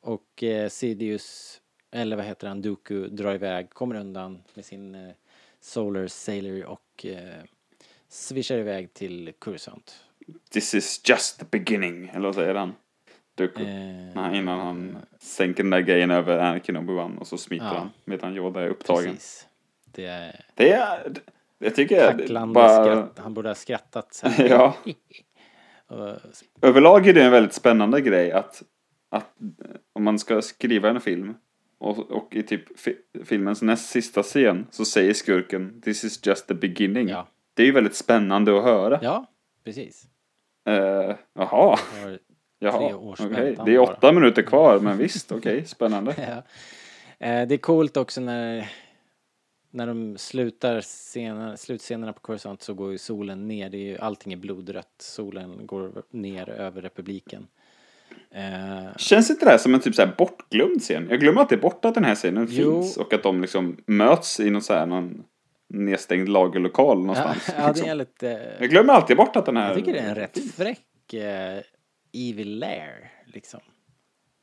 Och eh, Sidious, eller vad heter han, Dooku drar iväg, kommer undan med sin eh, Solar Sailor och eh, svischar iväg till Coruscant. This is just the beginning. Eller vad säger han? Dooku. Eh, innan han sänker den där grejen över Anakin och Obi-Wan och så smiter Ja. han medan Yoda är upptagen. Precis. Det är Det är, jag tycker tacklande bara... skratt. Han borde ha skrattat så. Ja. Och, Överlag är det en väldigt spännande grej att, att eh, om man ska skriva en film och, och i typ fi, filmens näst sista scen så säger skurken This is just the beginning. Ja. Det är ju väldigt spännande att höra. ja, precis. Uh, jaha. Jaha. väntan Det är bara. åtta minuter kvar men visst, okej, spännande. Ja. Eh, det är coolt också när, när de slutar scener, slutscenerna på Coruscant så går ju solen ner. Det är ju, allting är blodrött. Solen går ner över republiken. Eh, Känns inte det här som en typ så här bortglömd scen? Jag glömmer alltid bort att den här scenen Jo. finns och att de liksom möts i någon så här någon nedstängd lagerlokal ja, någonstans. ja, det liksom. lite... Jag glömmer alltid bort att den här... Jag tycker det är en rätt fräck eh, Evil Lair, liksom.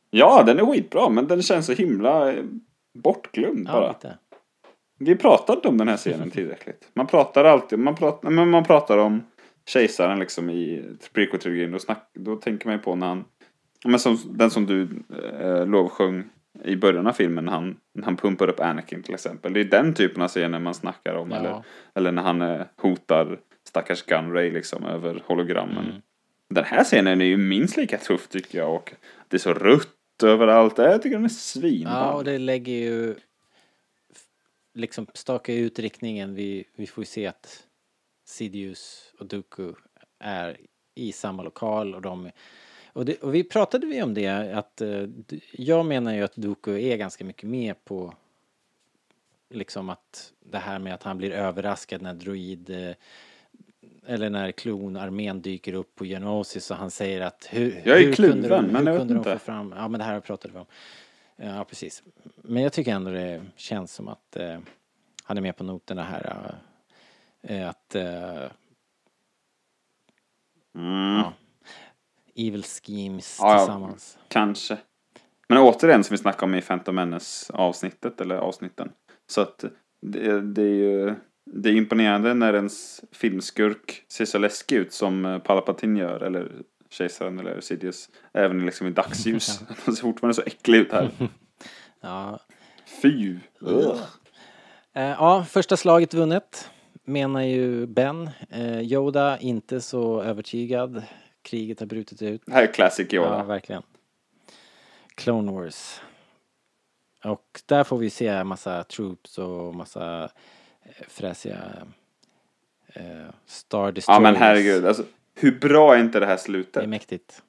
Ja, den är skitbra, men den känns så himla eh, bortglömd Ja, bara. lite. Vi pratar inte om den här scenen tillräckligt. Man pratar alltid, man pratar, men man pratar om kejsaren liksom i prequel-trilogin. Då, snack, då tänker man ju på när han, ja, men som, den som du eh, lovsjöng i början av filmen, när han, när han pumpar upp Anakin till exempel. Det är den typen av scener man snackar om. Ja. Eller, eller när han eh, hotar stackars Gunray liksom över hologrammen. Mm. Den här scenen är ju minst lika tuff tycker jag. Och det är så rött överallt. Jag tycker den är svinball. Ja, och det lägger ju liksom stakar ut riktningen. Vi, vi får ju se att Sidious och Dooku är i samma lokal och de Och, det, och vi pratade vi om det att eh, jag menar ju att Dooku är ganska mycket med på liksom att det här med att han blir överraskad när droid eh, eller när klonarmén dyker upp på Geonosis och han säger att hur, Jag är hur kunde kluven, de, men jag kunde vet de inte. få fram, ja men det här pratade vi om. Ja precis. Men jag tycker ändå det känns som att eh, han är med på noterna här. Eh, att eh, Mm. ja, evil schemes Ja, ja. tillsammans. Kanske. Men återigen som vi snackade om i Phantom Menace avsnittet eller avsnitten. Så att det, det är ju det är imponerande när ens filmskurk ser så läskig ut som eh, Palpatine gör eller Kejsaren eller Sidious. Även liksom i dagsljus. Han ser fortfarande så äcklig ut här. Ja. Fy! Eh, ja, första slaget vunnet menar ju Ben. Eh, Yoda inte så övertygad. Kriget har brutit ut. Det här är classic Yoda. Ja, verkligen. Clone Wars. Och där får vi se massa troops och massa eh, fräsiga eh, Star Destroyers. Ja men herregud. Alltså, hur bra är inte det här slutet? Det är mäktigt.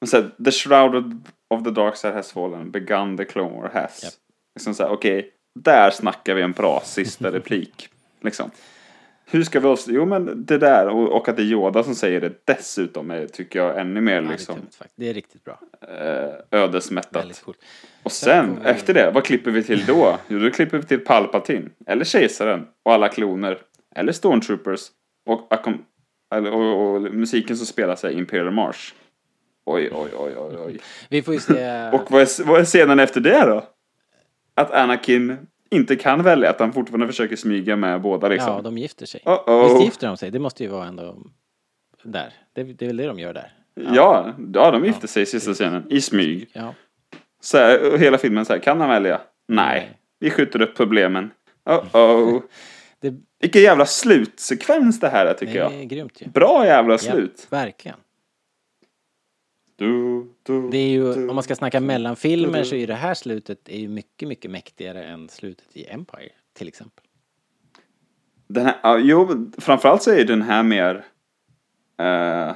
Men så här, the shroud of, the dark side has fallen, begun the clone war has. Liksom så här, okej, där snackar vi en bra sista replik. Liksom. Hur ska vi oss... Jo men det där, och, och att det är Yoda som säger det dessutom, är, tycker jag ännu mer Ja, det, är liksom det är riktigt bra. eh, ödesmättat. Och Sen vi- efter det, vad klipper vi till då? Jo, då klipper vi till Palpatine, eller Kejsaren, och alla kloner, eller Stormtroopers, och, eller, och, och musiken som spelas är Imperial March. Oj, oj, oj, oj, oj. Vi får ju se... Och vad är, vad är scenen efter det då? Att Anakin inte kan välja, att han fortfarande försöker smyga med båda liksom. Ja, de gifter sig. Uh-oh. Visst gifter de sig? Det måste ju vara ändå där. Det, det är väl det de gör där? Ja, ja, de gifte sig i sista scenen, i smyg. Ja. Så här, hela filmen så här, kan han välja? Nej. Vi skjuter upp problemen. Uh-oh. Det- Vilken jävla slutsekvens det här är tycker Det är jag. grymt ju. Bra jävla Ja, slut. verkligen. Du, du, Det är ju, du, om man ska snacka mellanfilmer så är det här slutet är ju mycket, mycket mäktigare än slutet i Empire till exempel. Den här, jo, framförallt så är den här mer... Eh,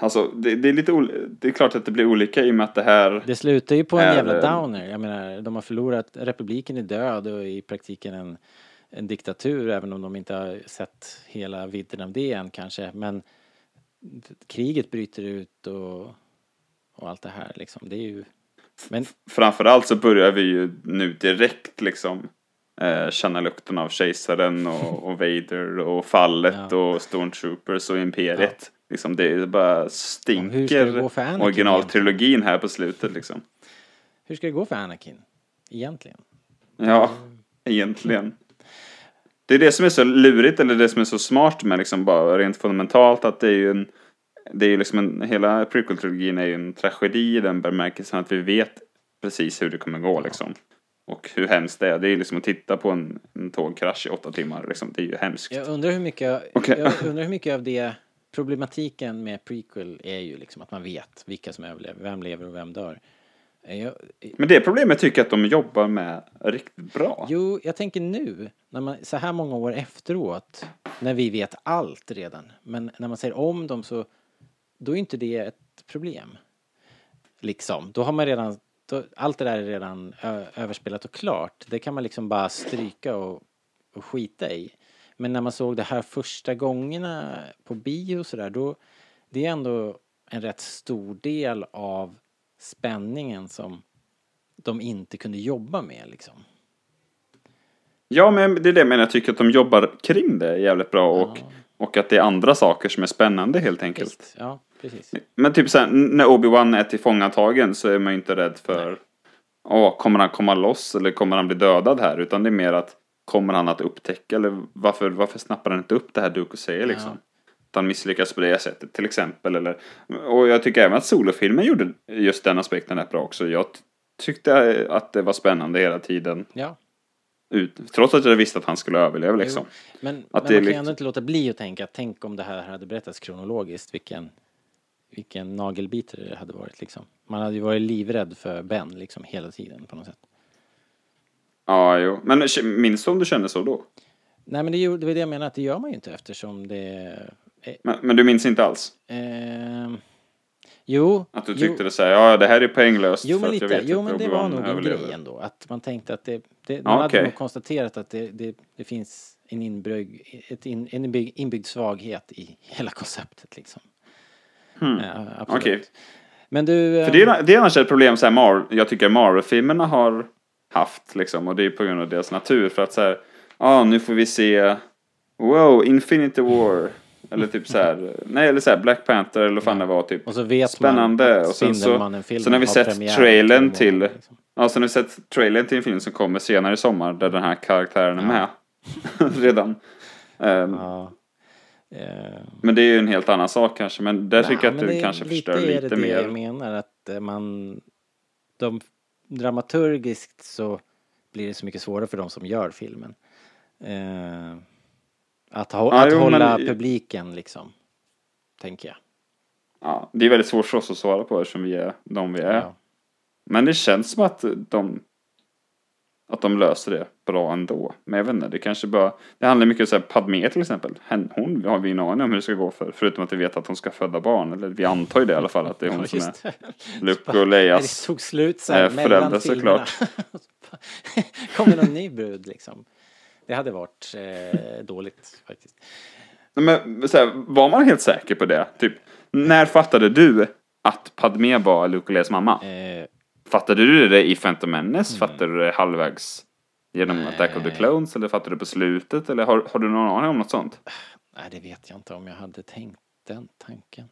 alltså, det, det är lite Det är klart att det blir olika i och med att det här... Det slutar ju på en är, jävla downer. Jag menar, de har förlorat, republiken är död och i praktiken en, en diktatur även om de inte har sett hela vidden av det än kanske. Men kriget bryter ut och, och allt det här liksom. Det är ju... Men Framförallt så börjar vi ju nu direkt liksom eh, känna lukten av kejsaren och, och Vader och fallet och Stormtroopers och Imperiet. Liksom det bara det stinker Anakin originaltrilogin här på slutet liksom. hur ska det gå för Anakin? Egentligen. Ja, egentligen. Det är det som är så lurigt eller det som är så smart med liksom bara rent fundamentalt att det är ju en det är ju liksom en, hela prequel-trilogin är ju en tragedi i den bemärkelsen att vi vet precis hur det kommer gå liksom. Och hur hemskt det är. Det är ju liksom att titta på en, en tågkrasch i åtta timmar liksom. Det är ju hemskt. Jag undrar hur mycket, Okej. jag undrar hur mycket av det problematiken med prequel är ju liksom att man vet vilka som överlever, vem lever och vem dör. Jag, Men det problemet tycker jag att de jobbar med riktigt bra. Jo, jag tänker nu, när man, så här många år efteråt, när vi vet allt redan, men när man säger om dem så, då är inte det ett problem. Liksom, då har man redan, då, allt det där är redan ö, överspelat och klart. Det kan man liksom bara stryka och, och skita i. Men när man såg det här första gångerna på bio och sådär, då, det är ändå en rätt stor del av spänningen som de inte kunde jobba med liksom. Ja, men det är det men jag tycker att de jobbar kring det jävligt bra och, och att det är andra saker som är spännande helt enkelt. Ja, precis. Men typ såhär, när Obi-Wan är tillfångatagen så är man ju inte rädd för Åh, kommer han komma loss eller kommer han bli dödad här? Utan det är mer att kommer han att upptäcka eller varför, varför snappar han inte upp det här Dooku säger liksom? Att han misslyckas på det sättet till exempel. Eller, och jag tycker även att solofilmen gjorde just den aspekten rätt bra också. Jag tyckte att det var spännande hela tiden. Ja. Ut, trots att jag visste att han skulle överleva liksom. Jo, men Att men man kan lite- ändå inte låta bli att tänka, tänk om det här hade berättats kronologiskt, vilken, vilken nagelbitare det hade varit liksom. Man hade ju varit livrädd för Ben liksom hela tiden på något sätt. Ja, jo. Men minns du om du kände så då? Nej men det, det var det jag menar att det gör man ju inte eftersom det Men, men du minns inte alls? ehm, Jo. Att du jo. tyckte det såhär, ja det här är poänglöst Jo, men lite. Jo, men det var nog en grej ändå. Att man tänkte att det... det man hade okej. nog konstaterat att det, det, det finns en inbyggd, in, en inbyggd, inbyggd svaghet i hela konceptet liksom. Hmm. Ja, absolut. Okej. Men du... För det är, det är annars ett problem så här, Mar- jag tycker Marvel-filmerna har haft liksom, och det är på grund av deras natur. För att så här, ja nu får vi se, wow, Infinity War. Eller typ så här, nej eller så här Black Panther eller vad fan det var typ. Och så vet man Spännande. att och sen så, sen har vi sett trailern till, ja sen har vi sett trailern till en film som kommer senare i sommar där den här karaktären är med. Redan. Ehm, Eh, Men det är ju en helt annan sak kanske. Men där tycker jag att du kanske lite förstör är lite det det mer. jag menar att eh, man... De, dramaturgiskt så blir det så mycket svårare för de som gör filmen. Eh, att hå- Ja, att jo, hålla men- publiken liksom. Tänker jag. Ja, det är väldigt svårt för oss att svara på eftersom vi är de vi är. Ja. Men det känns som att de att de löser det bra ändå. Men jag vet inte, det kanske bara Det handlar mycket om Padmé till exempel. Hen- Hon har vi ingen aning om hur det ska gå för. Förutom att vi vet att hon ska föda barn. Eller vi antar ju det i alla fall att det är hon Ja, som är det. Luke och Det Leias tog slut så här eh, filmerna. såklart. Kom det någon ny brud liksom. Det hade varit eh, dåligt faktiskt. Nej, Men så här, var man helt säker på det? Typ, när fattade du att Padmé var Luke och Leias mamma? Eh, Fattade du det i Phantom Menace? Fattade du det halvvägs genom Attack of the Clones? Eller fattade du på slutet? Eller har, har du någon aning om något sånt? Nej, det vet jag inte om jag hade tänkt den tanken.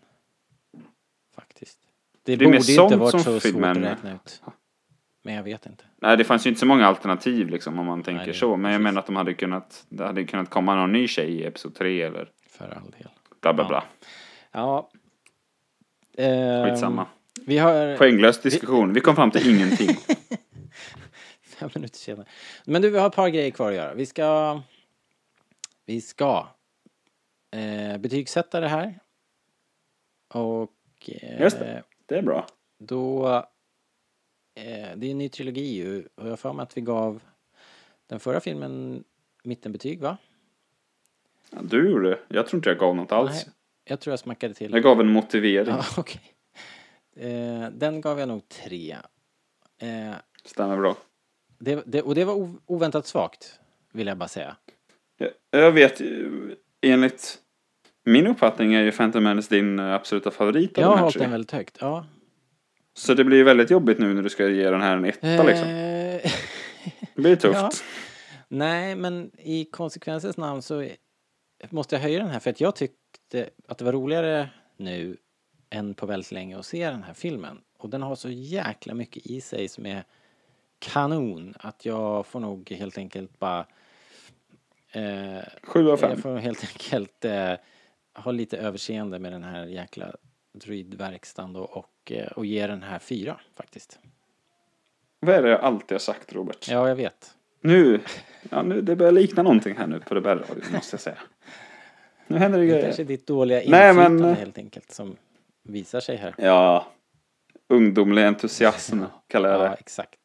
Faktiskt. Det, Det borde inte varit så filmen- svårt att räkna ut. Men jag vet inte. Nej, det fanns ju inte så många alternativ liksom om man tänker det- så. Men jag menar att de hade kunnat, det hade kunnat komma någon ny tjej i Episod 3 eller För all del. bla bla bla. Ja. Ehm, Skitsamma. Vi har... Poänglös diskussion. Vi kom fram till ingenting. Fem minuter senare. Men du, vi har ett par grejer kvar att göra. Vi ska... Vi ska eh, betygsätta det här. Och... Eh, Just det. Det är bra. Då... Eh, det är en ny trilogi ju. Och jag har för mig att vi gav den förra filmen mittenbetyg, va? Ja, du gjorde det. Jag tror inte jag gav något alls. Nej, jag tror jag smackade till. Jag gav en motivering. Ja, okej. Eh, den gav jag nog tre. Eh, Stämmer bra. det, det, och det var ov- oväntat svagt, vill jag bara säga. Jag- Jag vet enligt min uppfattning är ju Phantom Menace din absoluta favorit av Jag har hållit den väldigt högt, ja. Så det blir ju väldigt jobbigt nu när du ska ge den här en etta liksom. Eh, Det blir tufft. ja. Nej, men i konsekvensens namn så måste jag höja den här för att jag tyckte att det var roligare nu än på väldigt länge att se den här filmen. Och den har så jäkla mycket i sig som är kanon att jag får nog helt enkelt bara eh, Sju av fem. Jag får helt enkelt eh, ha lite överseende med den här jäkla druidverkstan då och, eh, och ge den här fyra faktiskt. Vad är det jag alltid har sagt Robert? Ja, jag vet. Nu, ja, nu, det börjar likna någonting här nu på Rebellradion måste jag säga. Nu händer det Det grejer. kanske är ditt dåliga Nej, inflytande men- helt enkelt som visar sig här. Ja, ungdomlig entusiasm kallar jag Ja, det. exakt.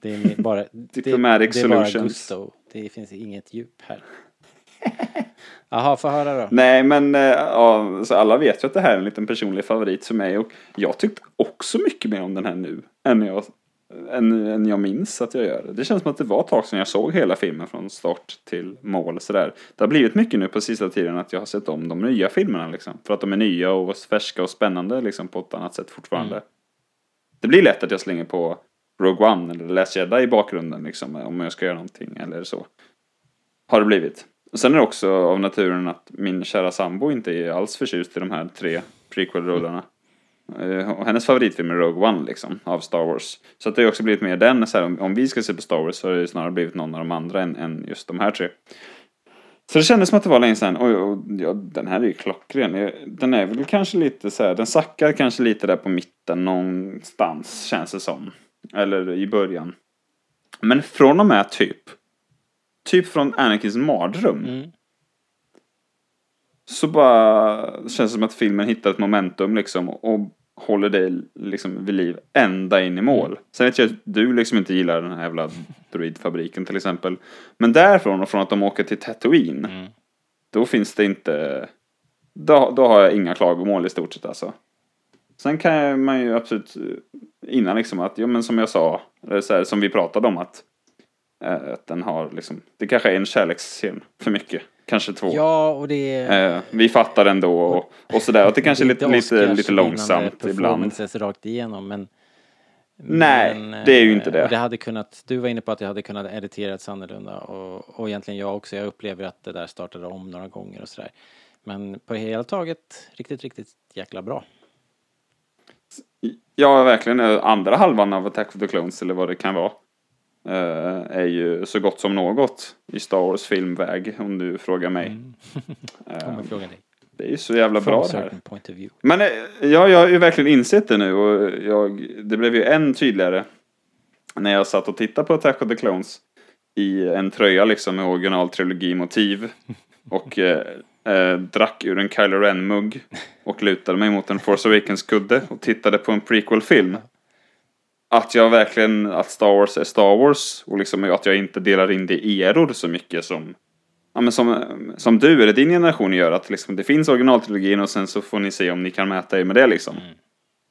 Det är bara, det, det är bara gusto. Det finns inget djup här. Jaha, få höra då. Nej, men eh, ja, så alla vet ju att det här är en liten personlig favorit för mig. Och jag tyckte också mycket mer om den här nu än jag, än, än jag minns att jag gör. Det känns som att det var ett tag sedan jag såg hela filmen från start till mål. Sådär. Det har blivit mycket nu på sista tiden att jag har sett om de nya filmerna. Liksom, för att de är nya och färska och spännande liksom, på ett annat sätt fortfarande. Mm. Det blir lätt att jag slänger på Rogue One eller Last Jedi i bakgrunden liksom, om jag ska göra någonting eller så. Har det blivit. Och sen är det också av naturen att min kära sambo inte är alls förtjust i de här tre prequel-rullarna. Eh, och hennes favoritfilm är Rogue One liksom, av Star Wars. Så att det har också blivit mer den, så här, om, om vi ska se på Star Wars så har det snarare blivit någon av de andra än, än just de här tre. Så det kändes som att det var länge sedan, oj, oj, ja, den här är ju klockren. Den är väl kanske lite så här, den sackar kanske lite där på mitten någonstans, känns det som. Eller i början. Men från och med typ, typ från Anakins mardröm. Mm. Så bara känns det som att filmen hittar ett momentum liksom och håller dig liksom vid liv ända in i mål. Sen vet jag att du liksom inte gillar den här jävla droidfabriken till exempel. Men därifrån och från att de åker till Tatooine. Mm. Då finns det inte... Då, då har jag inga klagomål i stort sett alltså. Sen kan man ju absolut innan liksom att, ja men som jag sa, eller så här, som vi pratade om att, att den har liksom, det kanske är en kärleksscen för mycket. Kanske två. Ja, och det är... Eh, vi fattar ändå och, och sådär. Att det kanske är lite, lite, lite långsamt ibland. rakt igenom, men... Nej, men, det är ju eh, inte det. och det hade kunnat, du var inne på att det hade kunnat editerats annorlunda och, och egentligen jag också. Jag upplever att det där startade om några gånger och sådär. Men på hela taget riktigt, riktigt jäkla bra. Ja, verkligen. Eh, Andra halvan av Attack of the Clones, eller vad det kan vara, eh, är ju så gott som något i Star Wars filmväg, om du frågar mig. Eh, Kommer fråga dig. Det är ju så jävla From bra det här. Men eh, ja, jag har ju verkligen insett det nu och jag, det blev ju än tydligare när jag satt och tittade på Attack of the Clones i en tröja liksom med originaltrilogimotiv och eh, eh, drack ur en Kylo Ren-mugg och lutade mig mot en Force Awakens-kudde och tittade på en prequel-film. Att jag verkligen, att Star Wars är Star Wars och liksom att jag inte delar in det i eror så mycket som Ja, men som, som du eller din generation gör, att liksom, det finns originaltrilogin och sen så får ni se om ni kan mäta er med det liksom.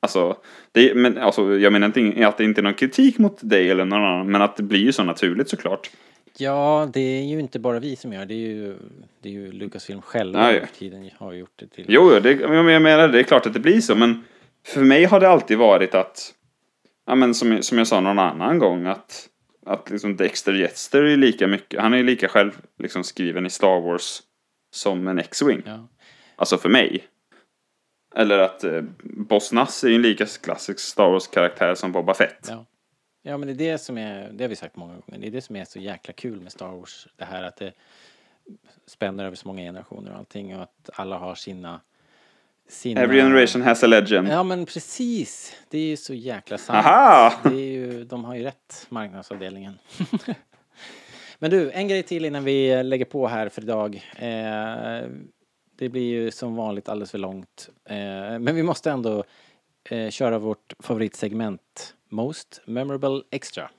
Alltså, det, men, alltså, jag menar inte att det inte är någon kritik mot dig eller någon annan, men att det blir ju så naturligt såklart. Ja, det är ju inte bara vi som gör det. är ju, det är ju Lucasfilm själva Ja, tiden har gjort det till. Jo, jo, det, jag menar det är klart att det blir så, men för mig har det alltid varit att, ja men som, som jag sa någon annan gång, att, att liksom Dexter Jetster är lika mycket, han är lika själv liksom skriven i Star Wars som en X-Wing. Ja. Alltså för mig. Eller att eh, Boss Nass är ju en lika klassisk Star Wars-karaktär som Boba Fett. Ja. Ja, men det är det som är, det har vi sagt många gånger, det är det som är så jäkla kul med Star Wars. Det här att det spänner över så många generationer och allting och att alla har sina... sina... Every generation has a legend. Ja, men precis. Det är ju så jäkla sant. Aha! Det är ju, de har ju rätt, marknadsavdelningen. men du, en grej till innan vi lägger på här för idag. Eh, det blir ju som vanligt alldeles för långt. Eh, men vi måste ändå eh, köra vårt favoritsegment Most Memorable Extra.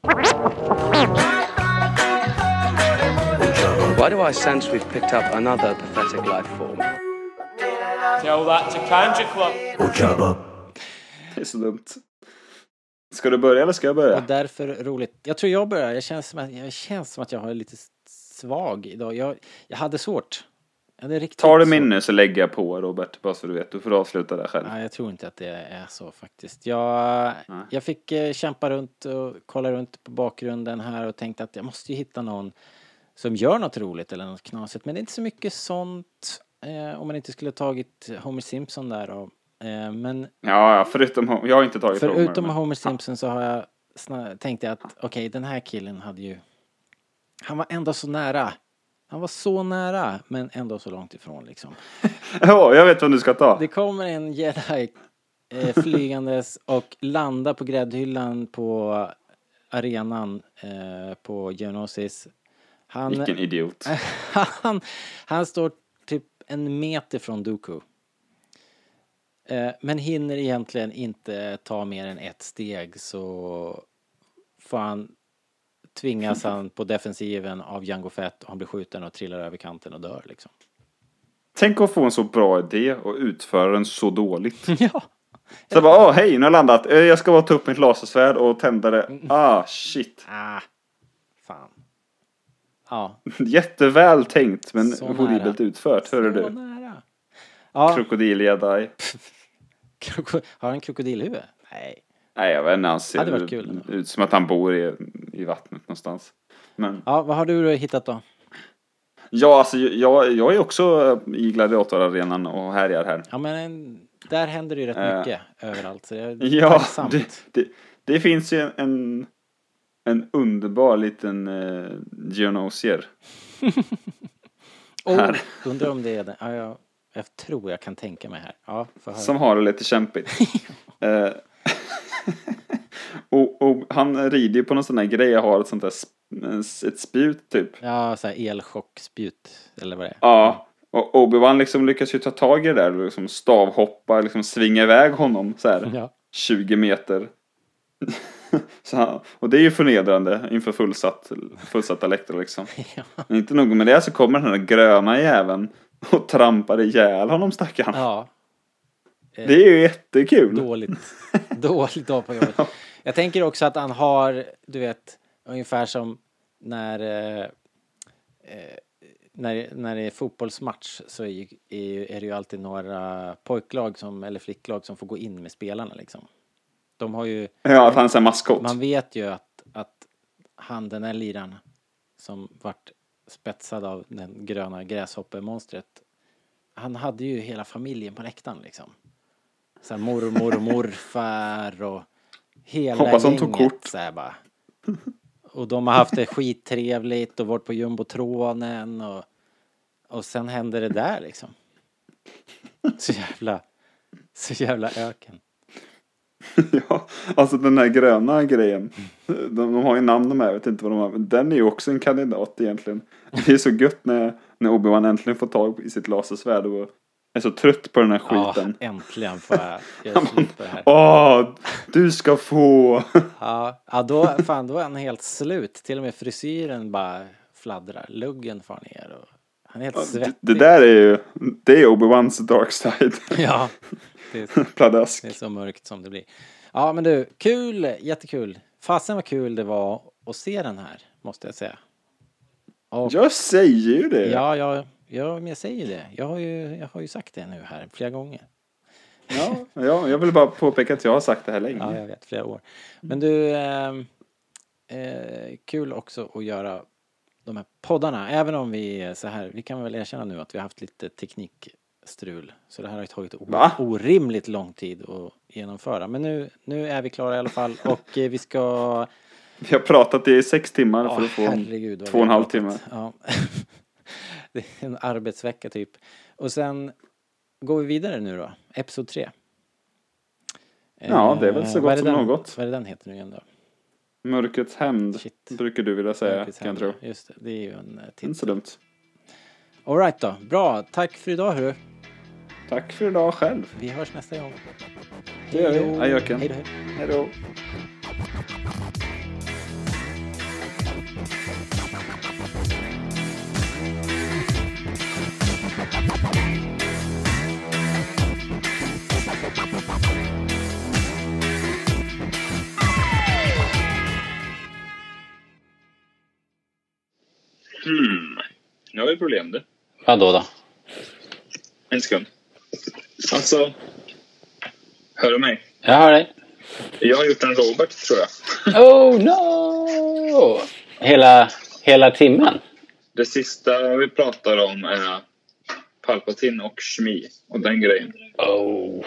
Why do I sense we've picked up another pathetic life form? Tell that to Kanja Club. Det är så dumt. Ska du börja eller ska jag börja? Och därför roligt. Jag tror jag börjar. Jag känns som att jag, känns som att jag har lite svag idag. Jag, jag hade svårt. Jag hade riktigt Tar du min nu så lägger jag på Robert, bara så du vet. Du får avsluta där själv. Nej, jag tror inte att det är så faktiskt. Jag, jag fick eh, kämpa runt och kolla runt på bakgrunden här och tänkte att jag måste ju hitta någon som gör något roligt eller något knasigt. Men det är inte så mycket sånt eh, om man inte skulle tagit Homer Simpson där då. Eh, men Ja, ja, förutom. Jag har inte tagit förutom Homer. Homer Simpson så har jag sna- tänkt jag att okej, den här killen hade ju... Han var ändå så nära. Han var så nära, men ändå så långt ifrån liksom. Ja, jag vet vad du ska ta. Det kommer en jedi eh, flygandes och landar på gräddhyllan på arenan eh, på Geonosis. Han, Vilken idiot. han, han står en meter från Dooku. Eh, men hinner egentligen inte ta mer än ett steg så får han tvingas han på defensiven av Jango Fett och han blir skjuten och trillar över kanten och dör liksom. Tänk att få en så bra idé och utföra den så dåligt. ja. Så bara, åh hej, nu har jag landat. Eh, Jag ska bara ta upp mitt lasersvärd och tända det. Ah, shit. Ah, fan. Ja. Jätteväl tänkt, men Så horribelt nära. utfört. Så du. nära. Ja. Krokodil-jedi. Kroko- Har han krokodilhuvud? Nej. Nej, jag vet inte. Han ser varit kul. ut som att han bor i, i vattnet någonstans. Men Ja, vad har du hittat då? ja, alltså jag, jag är också i gladiatorarenan och härjar här. Ja, men där händer det ju rätt Eh. mycket överallt. Så det är Ja, det, det, det finns ju en, en underbar liten eh, geonosier. Oh, här. undrar om det är den. Ja, jag, jag tror jag kan tänka mig här. Ja. Som har det lite kämpigt. eh, och, och han rider ju på någon sån här grej. Jag har ett sånt där sp- ett spjut typ. Ja, så här elchockspjut eller vad det är. Ja. Och Obi-Wan liksom lyckas ju ta tag i det där och liksom stavhoppa, liksom svinga iväg honom så här Ja. 20 meter. han, och det är ju förnedrande inför fullsatt, fullsatta läktare liksom. Men inte nog med det så kommer den här gröna jäveln och trampar ihjäl honom stackarn. Ja. Det är ju jättekul. dåligt, dåligt dag på jobbet. Jag tänker också att han har, du vet, ungefär som när, eh, eh, när, när det är fotbollsmatch så är, är, är det ju alltid några pojklag som, eller flicklag som får gå in med spelarna liksom. De har ju... Ja, att han är maskot. Man vet ju att, att han, den här liraren som vart spetsad av den gröna gräshoppemonstret. Han hade ju hela familjen på läktaren liksom. Så här mormor och morfar och hela Hoppas de gänget. tog kort. Så här bara. Och de har haft det skittrevligt och varit på jumbotronen och, och sen händer det där liksom. Så jävla, så jävla öken. ja, alltså den här gröna grejen. De, de har ju namn de här, jag vet inte vad de har. Men den är ju också en kandidat egentligen. Det är så gött när, när Obi-Wan äntligen får tag i sitt lasersvärd och är så trött på den här skiten. Ja, äntligen får jag göra slut på det här. Åh, du ska få! Ja, ja då, fan, då är han helt slut. Till och med frisyren bara fladdrar. Luggen far ner och han är helt Det, svettig. det där är ju, det är Obi-Wans dark side. Ja, det är, Pladask. det är så mörkt som det blir. Ja, men du, kul, jättekul. Fasen vad kul det var att se den här, måste jag säga. Och, Jag säger ju det. ja, ja, ja, men jag säger det. Jag har, ju, jag har ju sagt det nu här flera gånger. Ja, ja, jag vill bara påpeka att jag har sagt det här länge. Ja, jag vet, flera år. Men du, ehm, eh, kul också att göra de här poddarna. Även om vi är så här, vi kan väl erkänna nu att vi har haft lite teknikstrul. Så det här har ju tagit Va? orimligt lång tid att genomföra. Men nu, nu är vi klara i alla fall och eh, vi ska... Vi har pratat i sex timmar Ja, för att få herregud, två och en halv timme. Ja. det är en arbetsvecka typ. Och sen går vi vidare nu då, Episod 3. Ja, det är väl så Eh, gott som den- något. Vad är det den heter nu igen då? Mörkrets hämnd brukar du vilja säga, kan jag tro. Just det, det är ju en eh, Inte titel. så dumt. Alright då, bra. Tack för idag hörru. Tack för idag själv. Vi hörs nästa gång. Det gör vi. Hej. Adjöken. Hej då. Hej då. Hmm. Nu har vi problem du. Vadå då? En sekund. Alltså. Hör du mig? Jag hör dig. Jag har gjort en Robert tror jag. Oh no! Hela, hela timmen? Det sista vi pratar om är Palpatine och Shmi och den grejen. Oh.